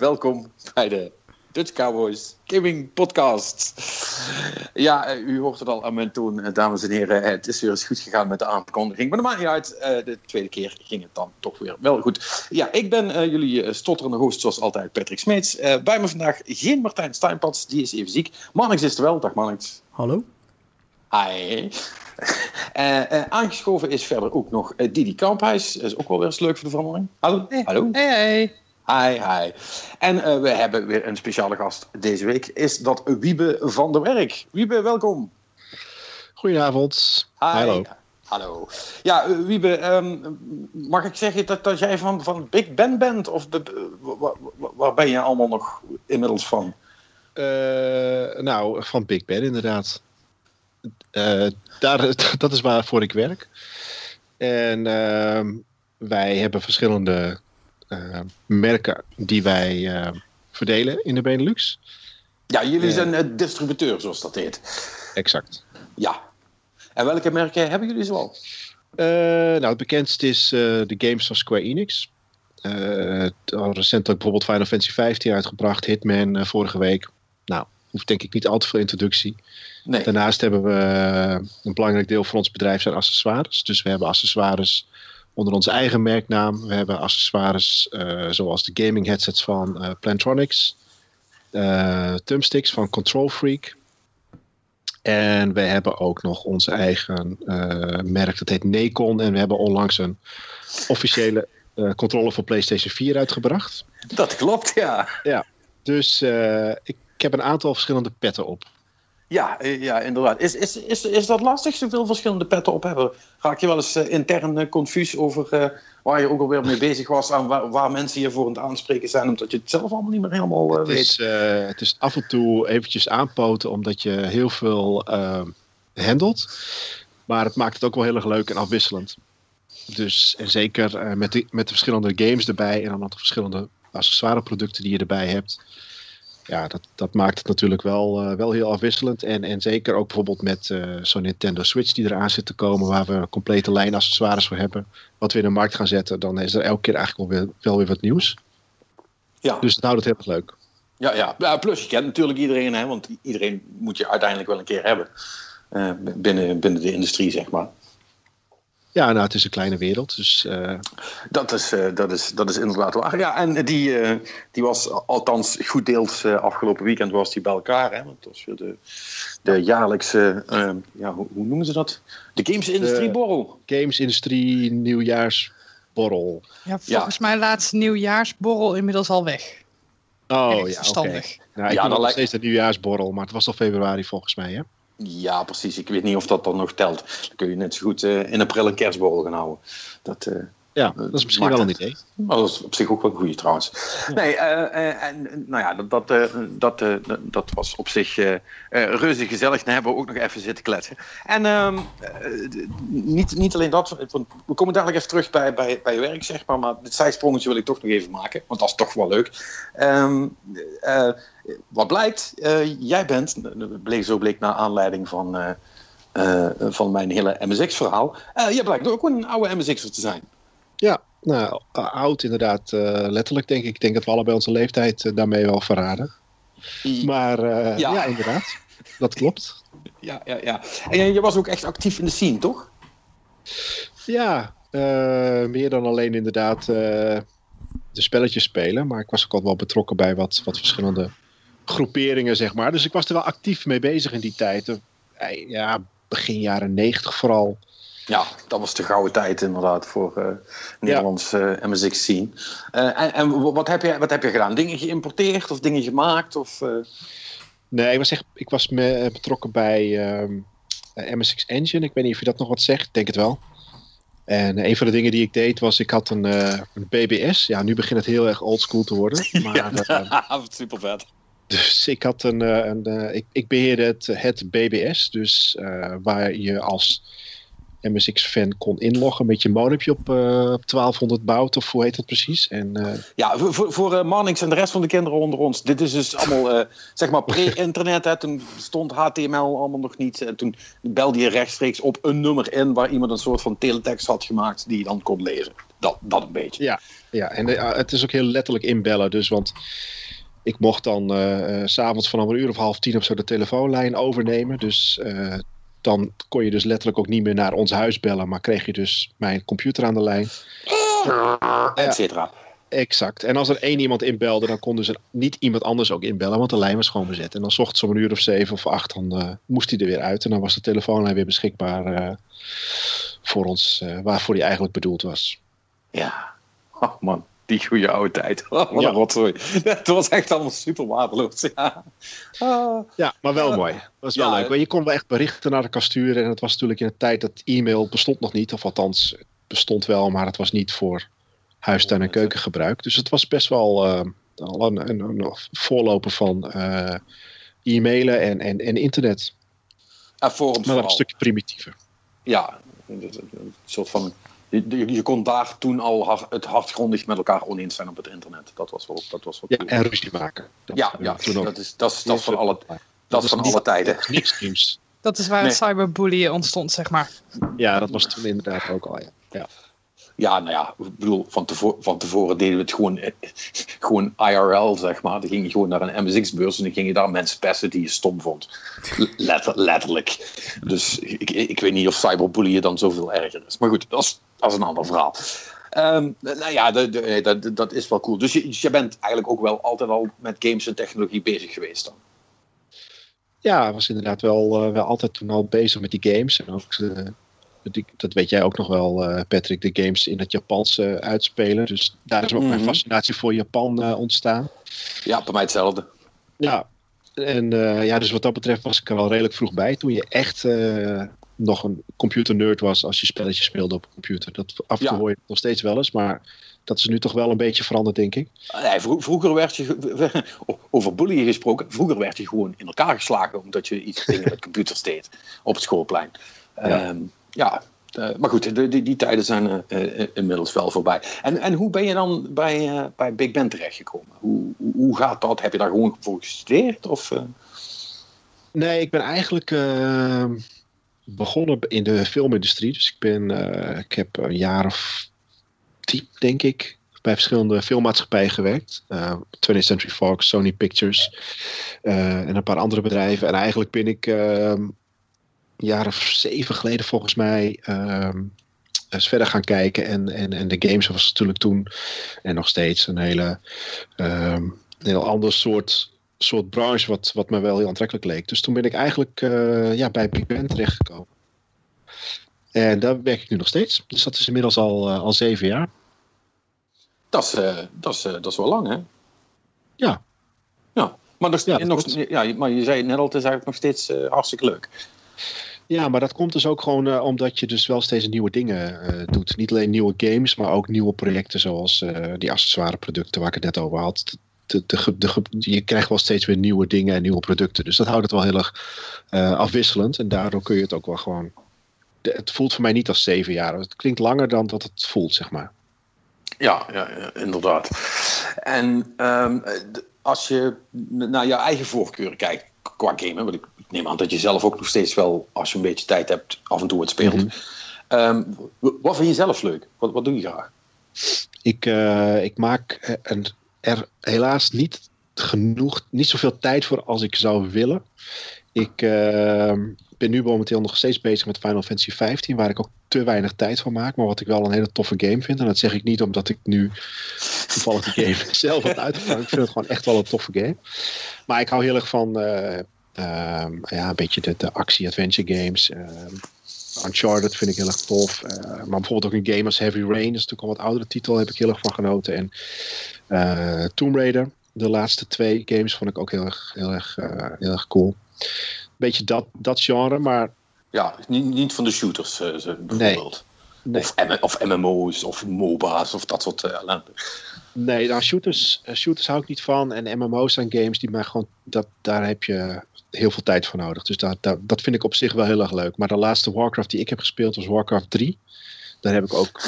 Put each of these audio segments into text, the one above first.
Welkom bij de Dutch Cowboys Gaming Podcast. Ja, eh, u hoort het al aan mijn toon, eh, dames en heren. Het is weer eens goed gegaan met de aankondiging. Maar dat maakt niet uit. Eh, de tweede keer ging het dan toch weer wel goed. Ja, ik ben jullie stotterende host zoals altijd, Patrick Smeets. bij me vandaag geen Martijn Steinpads, die is even ziek. Marnix is er wel. Dag Marnix. Hallo. Hi. aangeschoven is verder ook nog Didi Kamphuis. Dat is ook wel weer eens leuk voor de verandering. Hallo. Hey. Hallo. Hey, hey. Hi, hi. En uh, we hebben weer een speciale gast deze week. Is dat Wiebe van der Werk. Wiebe, welkom. Goedenavond. Hi. Hallo. Hallo. Ja, uh, Wiebe, um, mag ik zeggen dat, dat jij van, van Big Ben bent? Of waar, waar ben je allemaal nog inmiddels van? Uh, nou, van Big Ben inderdaad. daar, dat is waarvoor ik werk. En ehm, wij hebben verschillende merken die wij uh, verdelen in de Benelux. Ja, jullie zijn uh, distributeur, zoals dat heet. Exact. Ja. En welke merken hebben jullie zoal? nou, het bekendste is de games van Square Enix. recent ook bijvoorbeeld Final Fantasy 15 uitgebracht, Hitman vorige week. Nou, hoeft denk ik niet al te veel introductie. Nee. Daarnaast hebben we een belangrijk deel van ons bedrijf zijn accessoires. Dus we hebben accessoires onder onze eigen merknaam. We hebben accessoires uh, zoals de gaming headsets van uh, Plantronics, uh, thumbsticks van Control Freak. En we hebben ook nog onze eigen merk, dat heet Necon. En we hebben onlangs een officiële controller voor PlayStation 4 uitgebracht. Dat klopt, ja. Ja, dus ik, ik heb een aantal verschillende petten op. Ja, ja inderdaad. Is, is, is, is dat lastig, zoveel verschillende petten op hebben? Raak je wel eens uh, intern uh, confus over uh, waar je ook alweer mee bezig was... en waar, waar, mensen je voor aan het aanspreken zijn... omdat je het zelf allemaal niet meer helemaal het weet? Is, het is af en toe eventjes aanpoten... omdat je heel veel handelt. Maar het maakt het ook wel heel erg leuk en afwisselend. Dus en zeker met, de, met de verschillende games erbij... en dan de verschillende accessoire producten die je erbij hebt ja, dat, dat maakt het natuurlijk wel, uh, wel heel afwisselend. En, en zeker ook bijvoorbeeld met uh, zo'n Nintendo Switch die eraan zit te komen, waar we een complete lijn accessoires voor hebben, wat we in de markt gaan zetten, dan is er elke keer eigenlijk wel weer, wel weer wat nieuws. Ja. Dus het houdt het heel erg leuk. Ja, ja. ja, plus je kent natuurlijk iedereen, hè, want iedereen moet je uiteindelijk wel een keer hebben uh, binnen, binnen de industrie, zeg maar. Ja, nou, het is een kleine wereld. Dus, uh... dat, is, uh, dat, is, dat is inderdaad waar. Ja, en die, uh, die was althans goed deels afgelopen weekend was die bij elkaar. Hè? Want het was weer de, de jaarlijkse, ja, hoe, hoe, noemen ze dat? De Games Industrie Borrel. Games Industrie Nieuwjaarsborrel. Ja, volgens ja. mij laatste nieuwjaarsborrel inmiddels al weg. Oh ja, verstandig. Okay. Nou, ik ja, dan nog steeds de nieuwjaarsborrel, maar het was al februari volgens mij, hè? Ja, precies. Ik weet niet of dat dan nog telt. Dan kun je net zo goed uh, in april een kerstborrel gaan houden. Dat, uh, ja, dat is misschien wel een idee. Maar dat is op zich ook wel een goede trouwens. Ja. Nee, uh, en nou ja, dat, dat, dat, dat was op zich reuze gezellig. Dan hebben we ook nog even zitten kletsen. En ehm, niet, niet alleen dat, we komen dadelijk even terug bij, bij, bij je werk, zeg maar. Maar dit zijsprongetje wil ik toch nog even maken, want dat is toch wel leuk. Um, wat blijkt, jij bent, bleek, zo bleek naar aanleiding van, van mijn hele MSX-verhaal. jij blijkt ook een oude MSX'er te zijn. Ja, nou, oud inderdaad. Uh, letterlijk denk ik. Ik denk dat we allebei onze leeftijd uh, daarmee wel verraden. Maar uh, ja. ja. inderdaad. Dat klopt. Ja, ja, ja. En je was ook echt actief in de scene, toch? Ja, meer dan alleen inderdaad de spelletjes spelen. Maar ik was ook al wel betrokken bij wat, wat verschillende groeperingen, zeg maar. Dus ik was er wel actief mee bezig in die tijd. Ja, begin jaren negentig vooral. Ja, dat was de gouden tijd inderdaad voor uh, Nederlands uh, MSX scene. Uh, en, en wat, heb je, wat heb je gedaan? Dingen geïmporteerd of dingen gemaakt? Of, Nee, ik was, echt, ik was me, betrokken bij um, MSX Engine. Ik weet niet of je dat nog wat zegt. Ik denk het wel. En een van de dingen die ik deed was, ik had een, een BBS. Ja, nu begint het heel erg oldschool te worden. Maar, ja, super vet. Dus ik had een, een ik, ik beheerde het, het BBS. Dus waar je als MSX-fan kon inloggen met je modempje op, eh, op 1200 bout, of hoe heet dat precies? En, eh, Ja, voor, voor, eh, Mannix en de rest van de kinderen onder ons. Dit is dus allemaal, eh, zeg maar, pre-internet. Toen stond HTML allemaal nog niet. En toen belde je rechtstreeks op een nummer in... waar iemand een soort van teletext had gemaakt... die je dan kon lezen. Dat, dat een beetje. Ja. ja, en eh, het is ook heel letterlijk inbellen. Dus, want ik mocht dan eh, eh, s s'avonds vanaf een uur of half tien of zo de telefoonlijn overnemen. Dus eh, dan kon je dus letterlijk ook niet meer naar ons huis bellen, maar kreeg je dus mijn computer aan de lijn. Et cetera. Exact. En als er één iemand inbelde, dan kon dus er niet iemand anders ook inbellen, want de lijn was gewoon bezet. En dan zocht ze om een uur of zeven of acht, dan eh, moest hij er weer uit. En dan was de telefoonlijn weer beschikbaar eh, voor ons, eh, waarvoor die eigenlijk bedoeld was. Ja. Oh man, die goede oude tijd. Oh, wat Ja. rotzooi. Het was echt allemaal super waardeloos. Ja. Ah. Ja, maar wel mooi. Dat was wel Ja, leuk. Je kon wel echt berichten naar elkaar sturen. En het was natuurlijk in een tijd dat e-mail bestond nog niet. Of althans, het bestond wel, maar het was niet voor huistuin- en keukengebruik. Dus het was best wel al een, een, een voorloper van eh, e-mailen en, en, en internet. En forums Maar een stukje primitiever. Ja, een soort van. Je, je- je kon daar toen al hard, het hardgrondig met elkaar oneens zijn op het internet. Dat was wel, dat was wel Ja, en ruzie maken. Dat, ja, eh, ja dat, is, dat, is, dat is van alle, dat is van alle tijden. Niks nieuws. Dat is waar Nee. het cyberbullying ontstond, zeg maar. Ja, dat was toen inderdaad ook al. Ja. Ja. Ja, nou ja, ik bedoel, van, tevo van tevoren deden we het gewoon, eh, gewoon IRL, zeg maar. Dan ging je gewoon naar een MSX-beurs en dan ging je daar mensen pesten die je stom vond. Letter, letterlijk. Dus ik, ik weet niet of cyberbullying dan zoveel erger is. Maar goed, dat is, dat een ander verhaal. Ehm, nou ja, de- nee, dat, dat is wel cool. Dus je, dus je bent eigenlijk ook wel altijd al met games en technologie bezig geweest dan. Ja, was inderdaad wel, eh, wel altijd toen al bezig met die games. En ook, eh, dat weet jij ook nog wel, eh, Patrick, de games in het Japans eh, uitspelen. Dus daar is ook mijn Mhm. fascinatie voor Japan eh, ontstaan. Ja, bij mij hetzelfde. Ja, en ja, dus wat dat betreft was ik er al redelijk vroeg bij. Toen je echt nog een computernerd was als je spelletjes speelde op een computer. Dat af en toe Ja. hoor je nog steeds wel eens, maar dat is nu toch wel een beetje veranderd, denk ik. Nee, vro- vroeger werd je, over bullying gesproken, vroeger werd je gewoon in elkaar geslagen omdat je iets dingen met computers deed op het schoolplein. Ja. Ja, ja eh, maar goed, die, die tijden zijn eh, eh, inmiddels wel voorbij. En, en hoe ben je dan bij, bij Big Ben terechtgekomen? Hoe, hoe, hoe gaat dat? Heb je daar gewoon voor gestudeerd? Of? Nee, ik ben eigenlijk eh, begonnen in de filmindustrie. Dus ik, ben, ik heb een jaar of tien, denk ik, bij verschillende filmmaatschappijen gewerkt. Eh 20th Century Fox, Sony Pictures en een paar andere bedrijven. En eigenlijk ben ik eh, een jaar of zeven geleden volgens mij ehm, eens verder gaan kijken. En, en, en de games was natuurlijk toen en nog steeds een hele ehm, een heel ander soort soort branche wat, wat me wel heel aantrekkelijk leek. Dus toen ben ik eigenlijk eh, ja, bij Big Ben terechtgekomen. En daar werk ik nu nog steeds. Dus dat is inmiddels al, eh, al zeven jaar. Dat, is, eh, dat, is, dat is wel lang, hè? Ja. Ja, maar, nog, Ja, nog, ja, maar je zei het net al, het is eigenlijk nog steeds hartstikke leuk. Ja, maar dat komt dus ook gewoon eh, omdat je dus wel steeds nieuwe dingen eh, doet. Niet alleen nieuwe games, maar ook nieuwe projecten zoals eh, die accessoire producten waar ik het net over had. De, de, je krijgt wel steeds weer nieuwe dingen en nieuwe producten. Dus dat houdt het wel heel erg afwisselend. En daardoor kun je het ook wel gewoon... Het voelt voor mij niet als zeven jaar. Het klinkt langer dan dat het voelt, zeg maar. Ja, ja, inderdaad. En ehm, als je naar je eigen voorkeuren kijkt qua gamen, want ik ik neem aan dat je zelf ook nog steeds wel, als je een beetje tijd hebt, af en toe het speelt. Mhm. Ehm, wat vind je zelf leuk? Wat, wat doe je graag? Ik, eh, ik maak er- een- er helaas niet genoeg, niet zoveel tijd voor als ik zou willen. Ik eh, ben nu momenteel nog steeds bezig met Final Fantasy 15, waar ik ook te weinig tijd van maak, maar wat ik wel een hele toffe game vind. En dat zeg ik niet omdat ik nu toevallig de game zelf had uitgevangen. Ik vind het gewoon echt wel een toffe game. Maar ik hou heel erg van eh, ehm, ja, een beetje de, de actie-adventure games. Ehm, Uncharted vind ik heel erg tof. Eh, maar bijvoorbeeld ook een game als Heavy Rain, dat is natuurlijk al wat oudere titel, heb ik heel erg van genoten. En eh, Tomb Raider, de laatste twee games, vond ik ook heel erg, heel erg, eh, heel erg cool. Beetje dat, dat genre, maar Ja, niet, niet van de shooters eh, bijvoorbeeld. nee. Of, M- of MMO's of MOBA's of dat soort ellende. Nee, nou, shooters, shooters hou ik niet van. En MMO's zijn games die mij gewoon. Dat, daar heb je heel veel tijd voor nodig. Dus dat, dat, dat vind ik op zich wel heel erg leuk. Maar de laatste Warcraft die ik heb gespeeld was Warcraft 3. Daar heb ik ook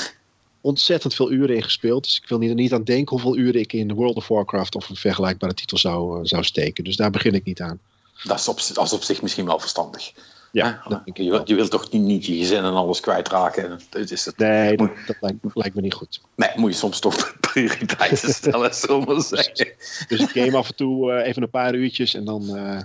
ontzettend veel uren in gespeeld. Dus ik wil niet, niet aan denken hoeveel uren ik in World of Warcraft of een vergelijkbare titel zou, uh, zou steken. Dus daar begin ik niet aan. Dat is op, dat is op zich misschien wel verstandig. Ja, je, wil, je wilt toch niet, niet je gezin en alles kwijtraken? Dat is het, nee, dat, dat lijkt, lijkt, me niet goed. Nee, moet je soms toch prioriteiten stellen, zullen we zeggen. Dus ik game af en toe uh, even een paar uurtjes en dan, uh,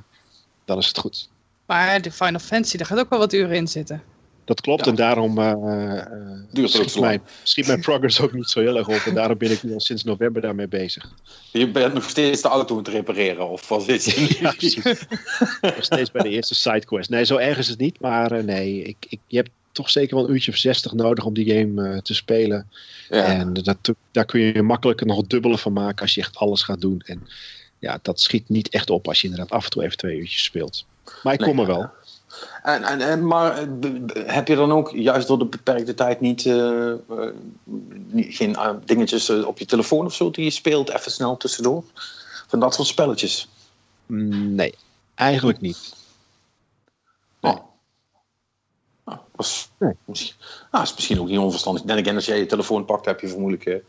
dan is het goed. Maar de Final Fantasy, daar gaat ook wel wat uren in zitten. Dat klopt ja. en daarom uh, Duurt schiet, mijn, schiet mijn progress ook niet zo heel erg op. En daarom ben ik nu al sinds november daarmee bezig. Je bent nog steeds de auto aan het repareren of was dit je ja, precies. nog steeds bij de eerste sidequest. Nee, zo erg is het niet. Maar uh, nee, ik, ik, je hebt toch zeker wel een uurtje of 60 nodig om die game uh, te spelen. Ja. En dat, daar kun je makkelijker nog het dubbele van maken als je echt alles gaat doen. En ja, dat schiet niet echt op als je inderdaad af en toe even twee uurtjes speelt. Maar ik nee, kom er wel. En, en, en, maar heb je dan ook juist door de beperkte tijd niet, uh, niet geen uh, dingetjes op je telefoon of zo die je speelt, even snel tussendoor? Van dat soort spelletjes? Nee, eigenlijk niet. Nee. Oh. Nou, dat is, nee. misschien, nou, is misschien ook niet onverstandig. En again, als jij je telefoon pakt, heb je vermoedelijk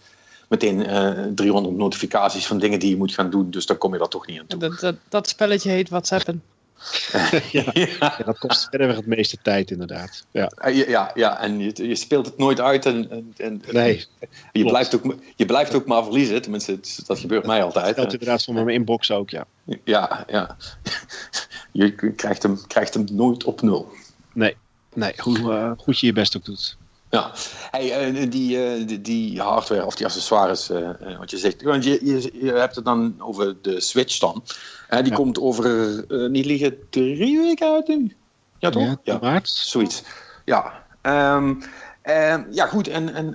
meteen 300 notificaties van dingen die je moet gaan doen. Dus dan kom je daar toch niet aan toe. Dat, dat, dat spelletje heet WhatsAppen. ja, ja. dat kost verder het meeste tijd, inderdaad. Ja, ja, ja en je, je speelt het nooit uit. En, en, en nee, je, blijft ook, je blijft ook maar verliezen. Tenminste, dat gebeurt mij altijd. Dat inderdaad van mijn inbox ook, ja. Ja, ja. Je krijgt hem, krijgt hem nooit op nul. Nee, nee hoe uh, goed je je best ook doet. Ja, hey, uh, die, uh, die, die, hardware of die accessoires, uh, wat je zegt. Want je, je, je, hebt het dan over de Switch dan. die ja. komt over, niet liggen, drie weken uit nu. Ja, toch? Ja, ja. maart. Zoiets. Ja. Um, ja, goed. En, en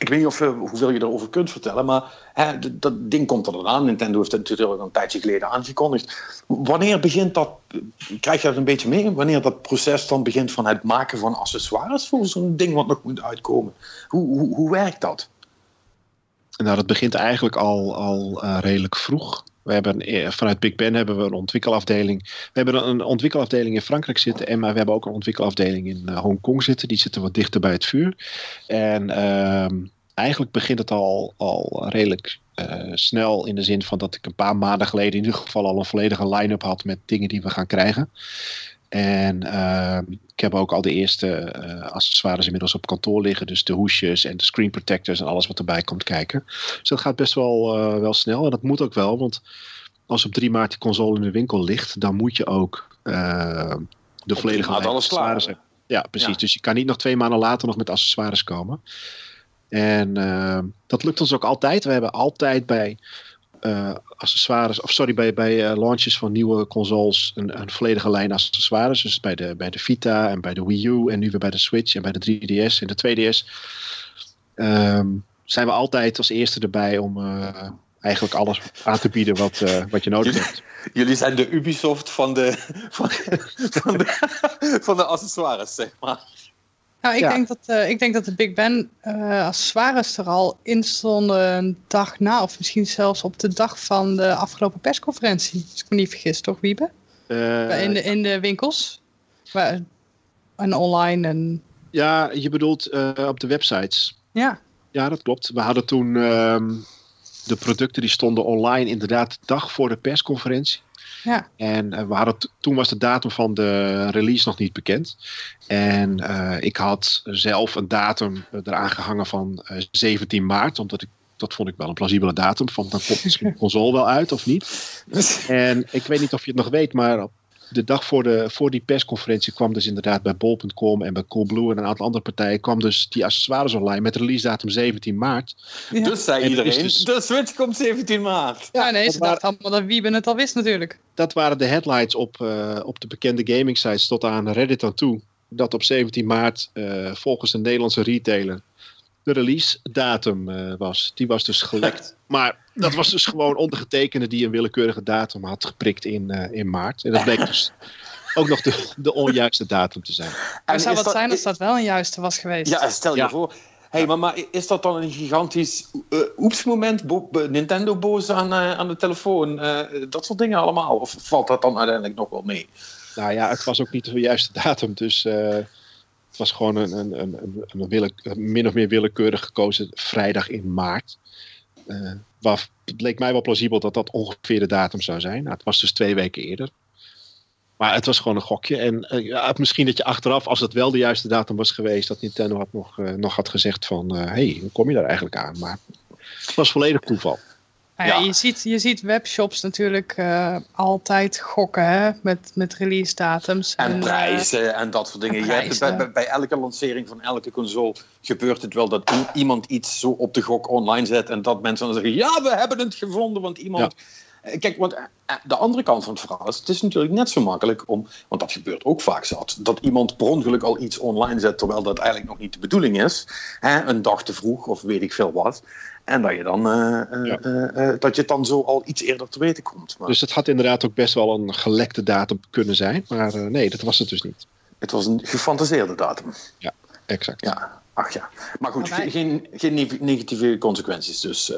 ik weet niet of, hoeveel je erover kunt vertellen, maar hè, dat ding komt er dan aan. Nintendo heeft het natuurlijk een tijdje geleden aangekondigd. Wanneer begint dat, krijg je dat een beetje mee? Wanneer dat proces dan begint van het maken van accessoires voor zo'n ding wat nog moet uitkomen? Hoe, hoe, hoe werkt dat? Nou, dat begint eigenlijk al, al uh, redelijk vroeg. We hebben, vanuit Big Ben hebben we een ontwikkelafdeling. We hebben een ontwikkelafdeling in Frankrijk zitten. En maar we hebben ook een ontwikkelafdeling in uh, Hongkong zitten. Die zitten wat dichter bij het vuur. En uh, eigenlijk begint het al, al redelijk uh, snel. In de zin van dat ik een paar maanden geleden in ieder geval al een volledige line-up had met dingen die we gaan krijgen. En uh, ik heb ook al de eerste uh, accessoires inmiddels op kantoor liggen. Dus de hoesjes en de screen protectors en alles wat erbij komt kijken. Dus dat gaat best wel, uh, wel snel. En dat moet ook wel, want als op 3 maart die console in de winkel ligt, dan moet je ook de volledige accessoires hebben. Ja, precies. Ja. Dus je kan niet nog twee maanden later nog met accessoires komen. En dat lukt ons ook altijd. We hebben altijd bij uh, accessoires, of sorry, bij, bij uh, launches van nieuwe consoles een, een, volledige lijn accessoires. Dus bij de, bij de Vita en bij de Wii U en nu weer bij de Switch en bij de 3DS en de 2DS. Um, zijn we altijd als eerste erbij om uh, eigenlijk alles aan te bieden wat, wat je nodig hebt. Jullie zijn de Ubisoft van de, van, van de, van de accessoires, zeg maar. Nou, ik, ja. denk dat, uh, ik denk dat de Big Ben uh, accessoires er al in stonden een dag na, of misschien zelfs op de dag van de afgelopen persconferentie. Als ik me niet vergis, toch, Wiebe? Uh, in, de, in de winkels. Waar, en online en... Ja, je bedoelt op de websites. Ja. Ja, dat klopt. We hadden toen um, de producten die stonden online inderdaad de dag voor de persconferentie. Ja. En uh, we hadden toen was de datum van de release nog niet bekend. En uh, ik had zelf een datum eraan gehangen van uh, 17 maart, omdat ik dat vond ik wel een plausibele datum. Van dan komt misschien de console wel uit of niet. En ik weet niet of je het nog weet, maar op de dag voor, de, voor die persconferentie kwam dus inderdaad bij Bol.com en bij Coolblue en een aantal andere partijen kwam dus die accessoires online met release datum 17 maart. Ja. Dus zei en iedereen, dus, de Switch komt 17 maart. Ja, ja nee, ze dachten allemaal dat Wieben het al wist natuurlijk. Dat waren de headlines op, uh, op de bekende gaming sites tot aan Reddit aan toe. Dat op 17 maart uh, volgens een Nederlandse retailer de release datum uh, was. Die was dus gelekt. maar dat was dus gewoon ondergetekende die een willekeurige datum had geprikt in, uh, in maart. En dat bleek dus ook nog de, de onjuiste datum te zijn. En zou wat dat, zijn als dat wel een juiste was geweest? Ja, stel je ja. voor. Hey, maar, maar is dat dan een gigantisch uh, oepsmoment? Nintendo boos aan, uh, aan de telefoon? Uh, dat soort dingen allemaal? Of valt dat dan uiteindelijk nog wel mee? Nou ja, het was ook niet de juiste datum. Dus het was gewoon een, een, een, een min of meer willekeurig gekozen vrijdag in maart. waar, het leek mij wel plausibel dat dat ongeveer de datum zou zijn. Nou, het was dus twee weken eerder. Maar het was gewoon een gokje. En ja, misschien dat je achteraf, als het wel de juiste datum was geweest, dat Nintendo had nog, uh, nog had gezegd van, hé, hey, hoe kom je daar eigenlijk aan? Maar het was volledig toeval. Ja, ja. Je, ziet, je ziet webshops natuurlijk altijd gokken hè? Met, met release datums. En, en prijzen en dat soort dingen. Je hebt bij, bij, bij, elke lancering van elke console gebeurt het wel dat iemand iets zo op de gok online zet en dat mensen dan zeggen, ja, we hebben het gevonden, want iemand... Ja Kijk, want de andere kant van het verhaal is: het is natuurlijk net zo makkelijk om, want dat gebeurt ook vaak zat, dat iemand per ongeluk al iets online zet terwijl dat eigenlijk nog niet de bedoeling is, hè, een dag te vroeg of weet ik veel wat. En dat je, dan, uh, ja. uh, dat je het dan zo al iets eerder te weten komt. Maar... Dus het had inderdaad ook best wel een gelekte datum kunnen zijn. Maar nee, dat was het dus niet. Het was een gefantaseerde datum. Ja, exact. Ja, ach ja. Maar goed, maar wij... geen, geen negatieve consequenties dus.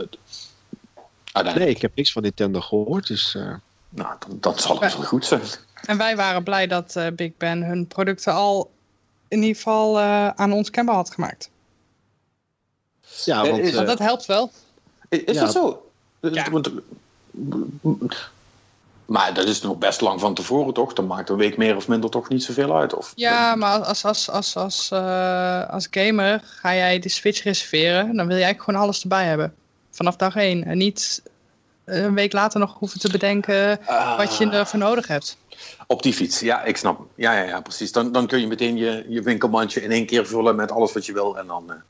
Nee, ik heb niks van Nintendo gehoord, dus... Uh... Nou, dan, dan zal het wel goed zijn. En wij waren blij dat uh, Big Ben hun producten al in ieder geval uh, aan ons kenbaar had gemaakt. Ja, want, want dat helpt wel. Is, is ja. dat zo? Ja. Maar dat is nog best lang van tevoren, toch? Dan maakt een week meer of minder toch niet zoveel uit. Of, ja, maar als, als, als, als, uh, als gamer ga jij de Switch reserveren, dan wil jij eigenlijk gewoon alles erbij hebben vanaf dag één. En niet een week later nog hoeven te bedenken uh, wat je ervoor nodig hebt. Op die fiets, ja, ik snap. Ja, ja, ja precies. Dan, dan kun je meteen je, je winkelmandje in één keer vullen met alles wat je wil. En dan, uh, en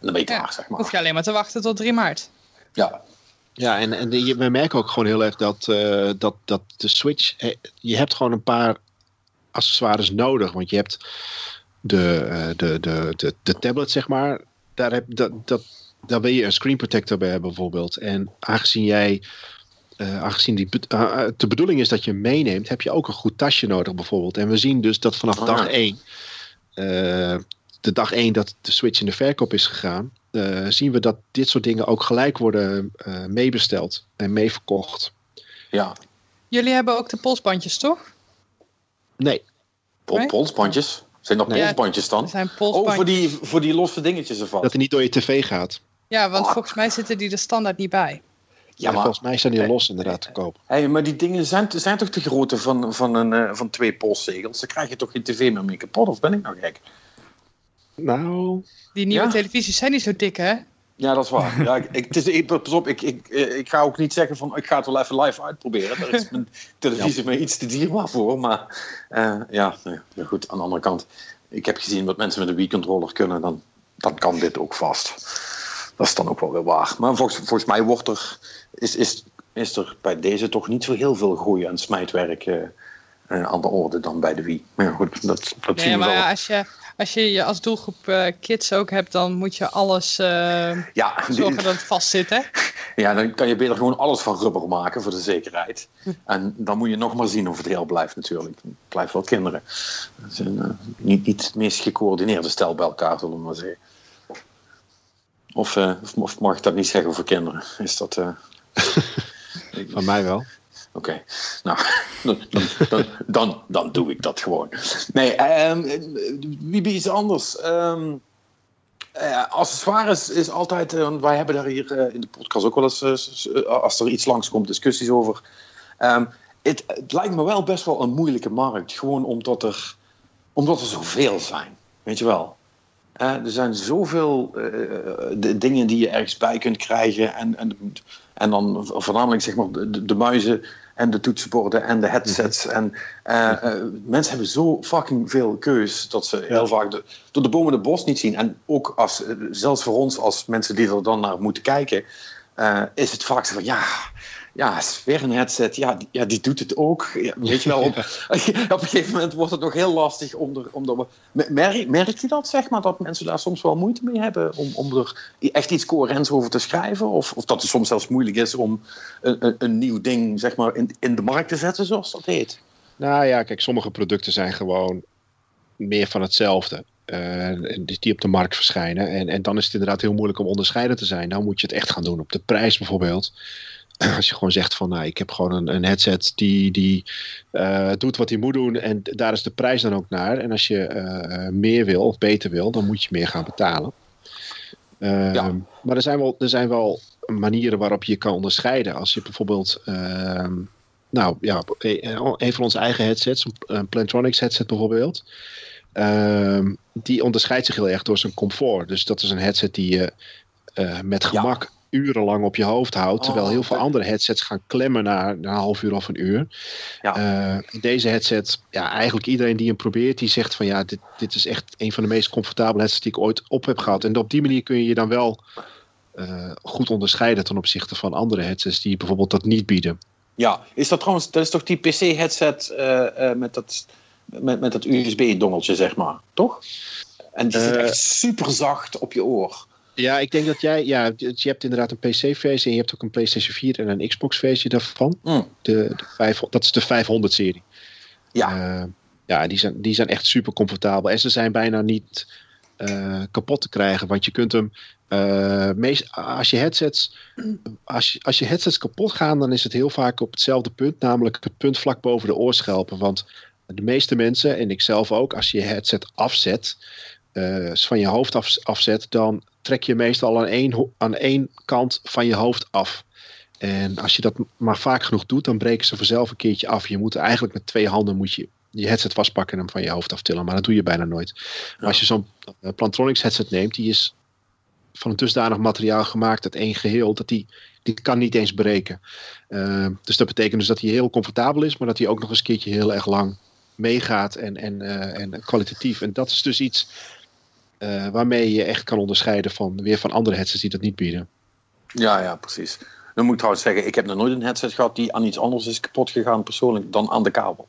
dan ben je klaar, zeg maar. Hoef je alleen maar te wachten tot 3 maart. Ja. Ja, en, en de, we merken ook gewoon heel erg dat, uh, dat, dat de Switch... Je hebt gewoon een paar accessoires nodig. Want je hebt de, de, de, de, de tablet, zeg maar. Daar heb, dat, dat, daar wil je een screen protector bij hebben bijvoorbeeld. En aangezien jij, uh, aangezien die, uh, de bedoeling is dat je hem meeneemt, heb je ook een goed tasje nodig bijvoorbeeld. En we zien dus dat vanaf oh, dag 1, uh, de dag 1 dat de Switch in de verkoop is gegaan, zien we dat dit soort dingen ook gelijk worden meebesteld en meeverkocht. Ja. Jullie hebben ook de polsbandjes, toch? Nee. Pol polsbandjes? Zijn dat polsbandjes dan? Zijn polsbandjes. Oh, voor die, voor die losse dingetjes ervan. Dat hij niet door je tv gaat. Ja, want volgens mij zitten die er standaard niet bij. Ja, maar, volgens mij zijn die los inderdaad te koop. Hey, maar die dingen zijn, zijn toch de grootte van, van, een, van twee polszegels? Dan krijg je toch geen tv meer mee kapot, of ben ik nou gek? Nou... Die nieuwe ja? televisies zijn niet zo dik, hè? Ja, dat is waar. Ja, ik, het is, ik, pas op, ik, ik, ik ga ook niet zeggen van ik ga het wel even live uitproberen. Daar is mijn televisie ja. me iets te dierbaar voor. Maar uh, ja, ja, goed, aan de andere kant. Ik heb gezien wat mensen met een Wii-controller kunnen, dan, dan kan dit ook vast dat is dan ook wel weer waar. Maar volgens, volgens mij wordt er, is, is, is er bij deze toch niet zo heel veel groei en smijtwerk uh, uh, aan de orde dan bij de Wii. Maar ja, goed, dat, dat nee, zien we maar wel. Ja, als je, als je je als doelgroep uh, kids ook hebt, dan moet je alles ja, zorgen dat het vast zit, hè? Ja, dan kan je beter gewoon alles van rubber maken voor de zekerheid. En dan moet je nog maar zien of het heel blijft natuurlijk. Het blijft wel kinderen. Zijn niet, niet het meest gecoördineerde stel bij elkaar, zullen we maar zeggen. Of, uh, of, mag ik dat niet zeggen over kinderen? Is dat. Uh... Van mij wel. Oké, nou, dan, dan, dan, dan, doe ik dat gewoon. Nee, um, wie iets anders. Um, uh, accessoires is altijd, uh, wij hebben daar hier uh, in de podcast ook wel eens, als er iets langskomt, discussies over. Um, het, het, lijkt me wel best wel een moeilijke markt, gewoon omdat er, omdat er zoveel zijn. Weet je wel? Er zijn zoveel de dingen die je ergens bij kunt krijgen. En, en, en dan voornamelijk zeg maar de, de muizen en de toetsenborden en de headsets. En uh, mensen hebben zo fucking veel keus dat ze heel vaak de, door de bomen de bos niet zien. En ook als, zelfs voor ons als mensen die er dan naar moeten kijken, is het vaak zo van ja ja, weer een headset, ja, die, ja, die doet het ook. Ja, weet je wel, op, op een gegeven moment wordt het nog heel lastig om er... Om er merk, merk je dat, zeg maar, dat mensen daar soms wel moeite mee hebben om, om er echt iets coherents over te schrijven? Of, of dat het soms zelfs moeilijk is om een, een, een nieuw ding, zeg maar, in, in de markt te zetten, zoals dat heet? Nou ja, kijk, sommige producten zijn gewoon meer van hetzelfde. die op de markt verschijnen. En, en dan is het inderdaad heel moeilijk om onderscheiden te zijn. Dan moet je het echt gaan doen op de prijs bijvoorbeeld. Als je gewoon zegt van nou, ik heb gewoon een, een headset die, die doet wat hij moet doen en daar is de prijs dan ook naar. En als je meer wil of beter wil, dan moet je meer gaan betalen. Ja. Maar er zijn, wel, er zijn wel manieren waarop je kan onderscheiden. Als je bijvoorbeeld ehm, nou ja, een van onze eigen headsets, een Plantronics headset bijvoorbeeld. Ehm, die onderscheidt zich heel erg door zijn comfort. Dus dat is een headset die je met gemak urenlang op je hoofd houdt. terwijl oh, heel veel andere headsets gaan klemmen na, na een half uur of een uur. Ja. Uh, deze headset, ja, eigenlijk iedereen die hem probeert, die zegt van ja, dit, dit is echt een van de meest comfortabele headsets die ik ooit op heb gehad. En op die manier kun je je dan wel uh, goed onderscheiden ten opzichte van andere headsets die bijvoorbeeld dat niet bieden. Ja, is dat trouwens, dat is toch die PC-headset uh, met dat, met, met dat USB-dongeltje, zeg maar, toch? En die zit echt super zacht op je oor. Ja, ik denk dat jij, ja, je hebt inderdaad een PC-versie en je hebt ook een PlayStation 4 en een Xbox-versie daarvan. Mm. De, de 5, dat is de 500-serie. Ja. Uh, ja, die zijn, die zijn echt super comfortabel en ze zijn bijna niet uh, kapot te krijgen, want je kunt hem uh, meest, als, je headsets, als, je, als je headsets kapot gaan, dan is het heel vaak op hetzelfde punt, namelijk het punt vlak boven de oorschelpen. Want de meeste mensen, en ik zelf ook, als je je headset afzet, uh, van je hoofd af, afzet, dan trek je meestal aan één, aan één kant van je hoofd af. En als je dat maar vaak genoeg doet, dan breken ze vanzelf een keertje af. Je moet eigenlijk met twee handen moet je je headset vastpakken en hem van je hoofd aftillen. Maar dat doe je bijna nooit. Maar als je zo'n uh, Plantronics headset neemt, die is van een dusdanig materiaal gemaakt, het één geheel, dat die, die kan niet eens breken. Uh, dus dat betekent dus dat hij heel comfortabel is, maar dat hij ook nog eens een keertje heel erg lang meegaat en, en, uh, en kwalitatief. En dat is dus iets uh, waarmee je echt kan onderscheiden van weer van andere headsets die dat niet bieden. Ja, ja, precies. Dan moet ik trouwens zeggen, ik heb nog nooit een headset gehad die aan iets anders is kapot gegaan persoonlijk dan aan de kabel.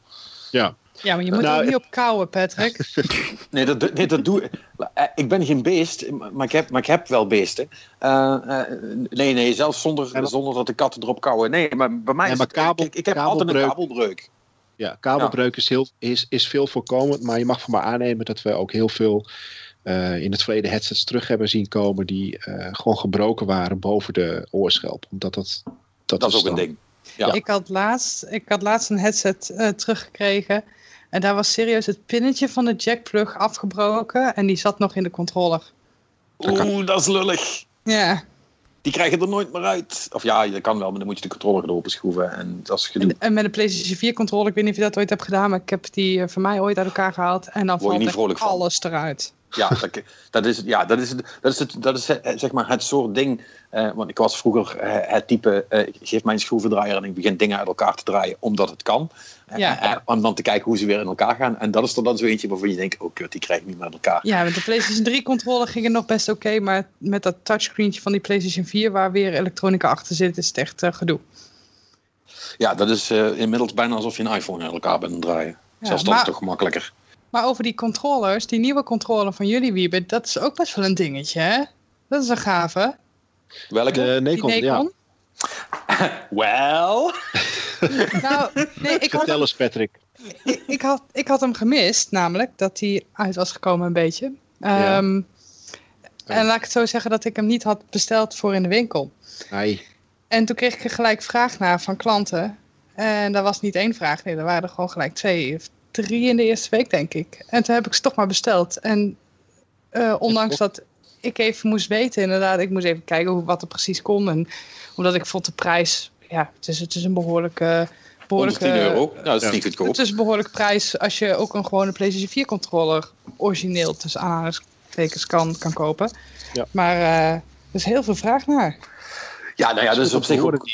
Ja, ja, maar je moet nou, ook niet op kouwen, Patrick. nee, dat, nee, dat doe ik. Eh, ik ben geen beest, maar ik heb, maar ik heb wel beesten. Uh, uh, nee, nee, zelfs zonder, zonder dat de katten erop kouwen. Nee, maar bij mij is het, kabel, ik, ik heb altijd een kabelbreuk. Ja, kabelbreuk Is, heel, is, is veel voorkomend, maar je mag van maar aannemen dat we ook heel veel uh, in het verleden headsets terug hebben zien komen die gewoon gebroken waren boven de oorschelp. Omdat dat, dat, dat is ook een ding. Ja. Ik, had laatst, ik had laatst een headset teruggekregen en daar was serieus het pinnetje van de jackplug afgebroken en die zat nog in de controller. Oeh, dat is lullig. Ja. Die krijgen er nooit meer uit. Of ja, dat kan wel, maar dan moet je de controller erop schroeven. En, dat is gedoe. En, met een PlayStation 4 controller, ik weet niet of je dat ooit hebt gedaan, maar ik heb die voor mij ooit uit elkaar gehaald. En dan valt er alles eruit. Ja, dat, dat, is, ja dat, is, dat, is, het, dat is zeg maar het soort ding. Uh, want ik was vroeger uh, het type: uh, ik geef mij een schroevendraaier en ik begin dingen uit elkaar te draaien omdat het kan. Ja. om dan te kijken hoe ze weer in elkaar gaan. En dat is er dan zo eentje waarvan je denkt: oh kut, die krijg ik niet meer uit elkaar. Ja, met de PlayStation 3 controller ging het nog best oké. maar met dat touchscreentje van die PlayStation 4, waar weer elektronica achter zit, is het echt gedoe. Ja, dat is inmiddels bijna alsof je een iPhone in elkaar bent draaien. Ja, Zelfs dat is toch gemakkelijker. Maar over die controllers, die nieuwe controller van jullie, Wiebe, dat is ook best wel een dingetje, hè? Dat is een gave. Welke? De Nikon, ja. Well. nou, nee, ik Vertel eens, Patrick. Ik, ik, had, ik had hem gemist, namelijk, dat hij uit was gekomen een beetje. Ja. Um, en laat ik het zo zeggen dat ik hem niet had besteld voor in de winkel. Nee. En toen kreeg ik er gelijk vraag naar van klanten. En dat was niet één vraag, nee, er waren er gewoon gelijk twee of drie in de eerste week, denk ik. En toen heb ik ze toch maar besteld. En uh, ondanks dat ik even moest weten, inderdaad, ik moest even kijken hoe, wat er precies kon. En omdat ik vond de prijs, ja, het is, het is een behoorlijke... behoorlijke 10 euro, nou, dat is niet goedkoop. Het is een behoorlijke prijs als je ook een gewone PlayStation 4 controller origineel tussen aanhalingstekens kan, kan kopen. Ja. Maar uh, er is heel veel vraag naar. Ja, nou ja, dat is op zich ook...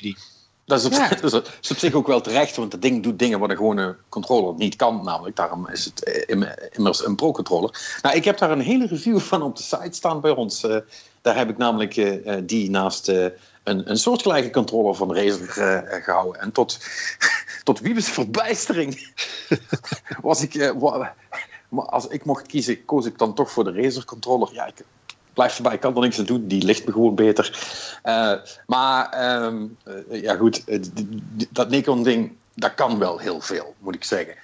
Dat is, op, ja. dat is op zich ook wel terecht, want het ding doet dingen wat een gewone controller niet kan. Namelijk, daarom is het eh, immers een pro-controller. Nou, ik heb daar een hele review van op de site staan bij ons. Uh, daar heb ik namelijk uh, die naast uh, een, een soortgelijke controller van Razer gehouden. En tot, tot Wiebes verbijstering was ik... als ik mocht kiezen, koos ik dan toch voor de Razer controller. Ja, ik, blijf erbij, ik kan er niks aan doen. Die ligt me gewoon beter. Uh, maar um, uh, ja goed, dat Nikon ding, dat kan wel heel veel, moet ik zeggen.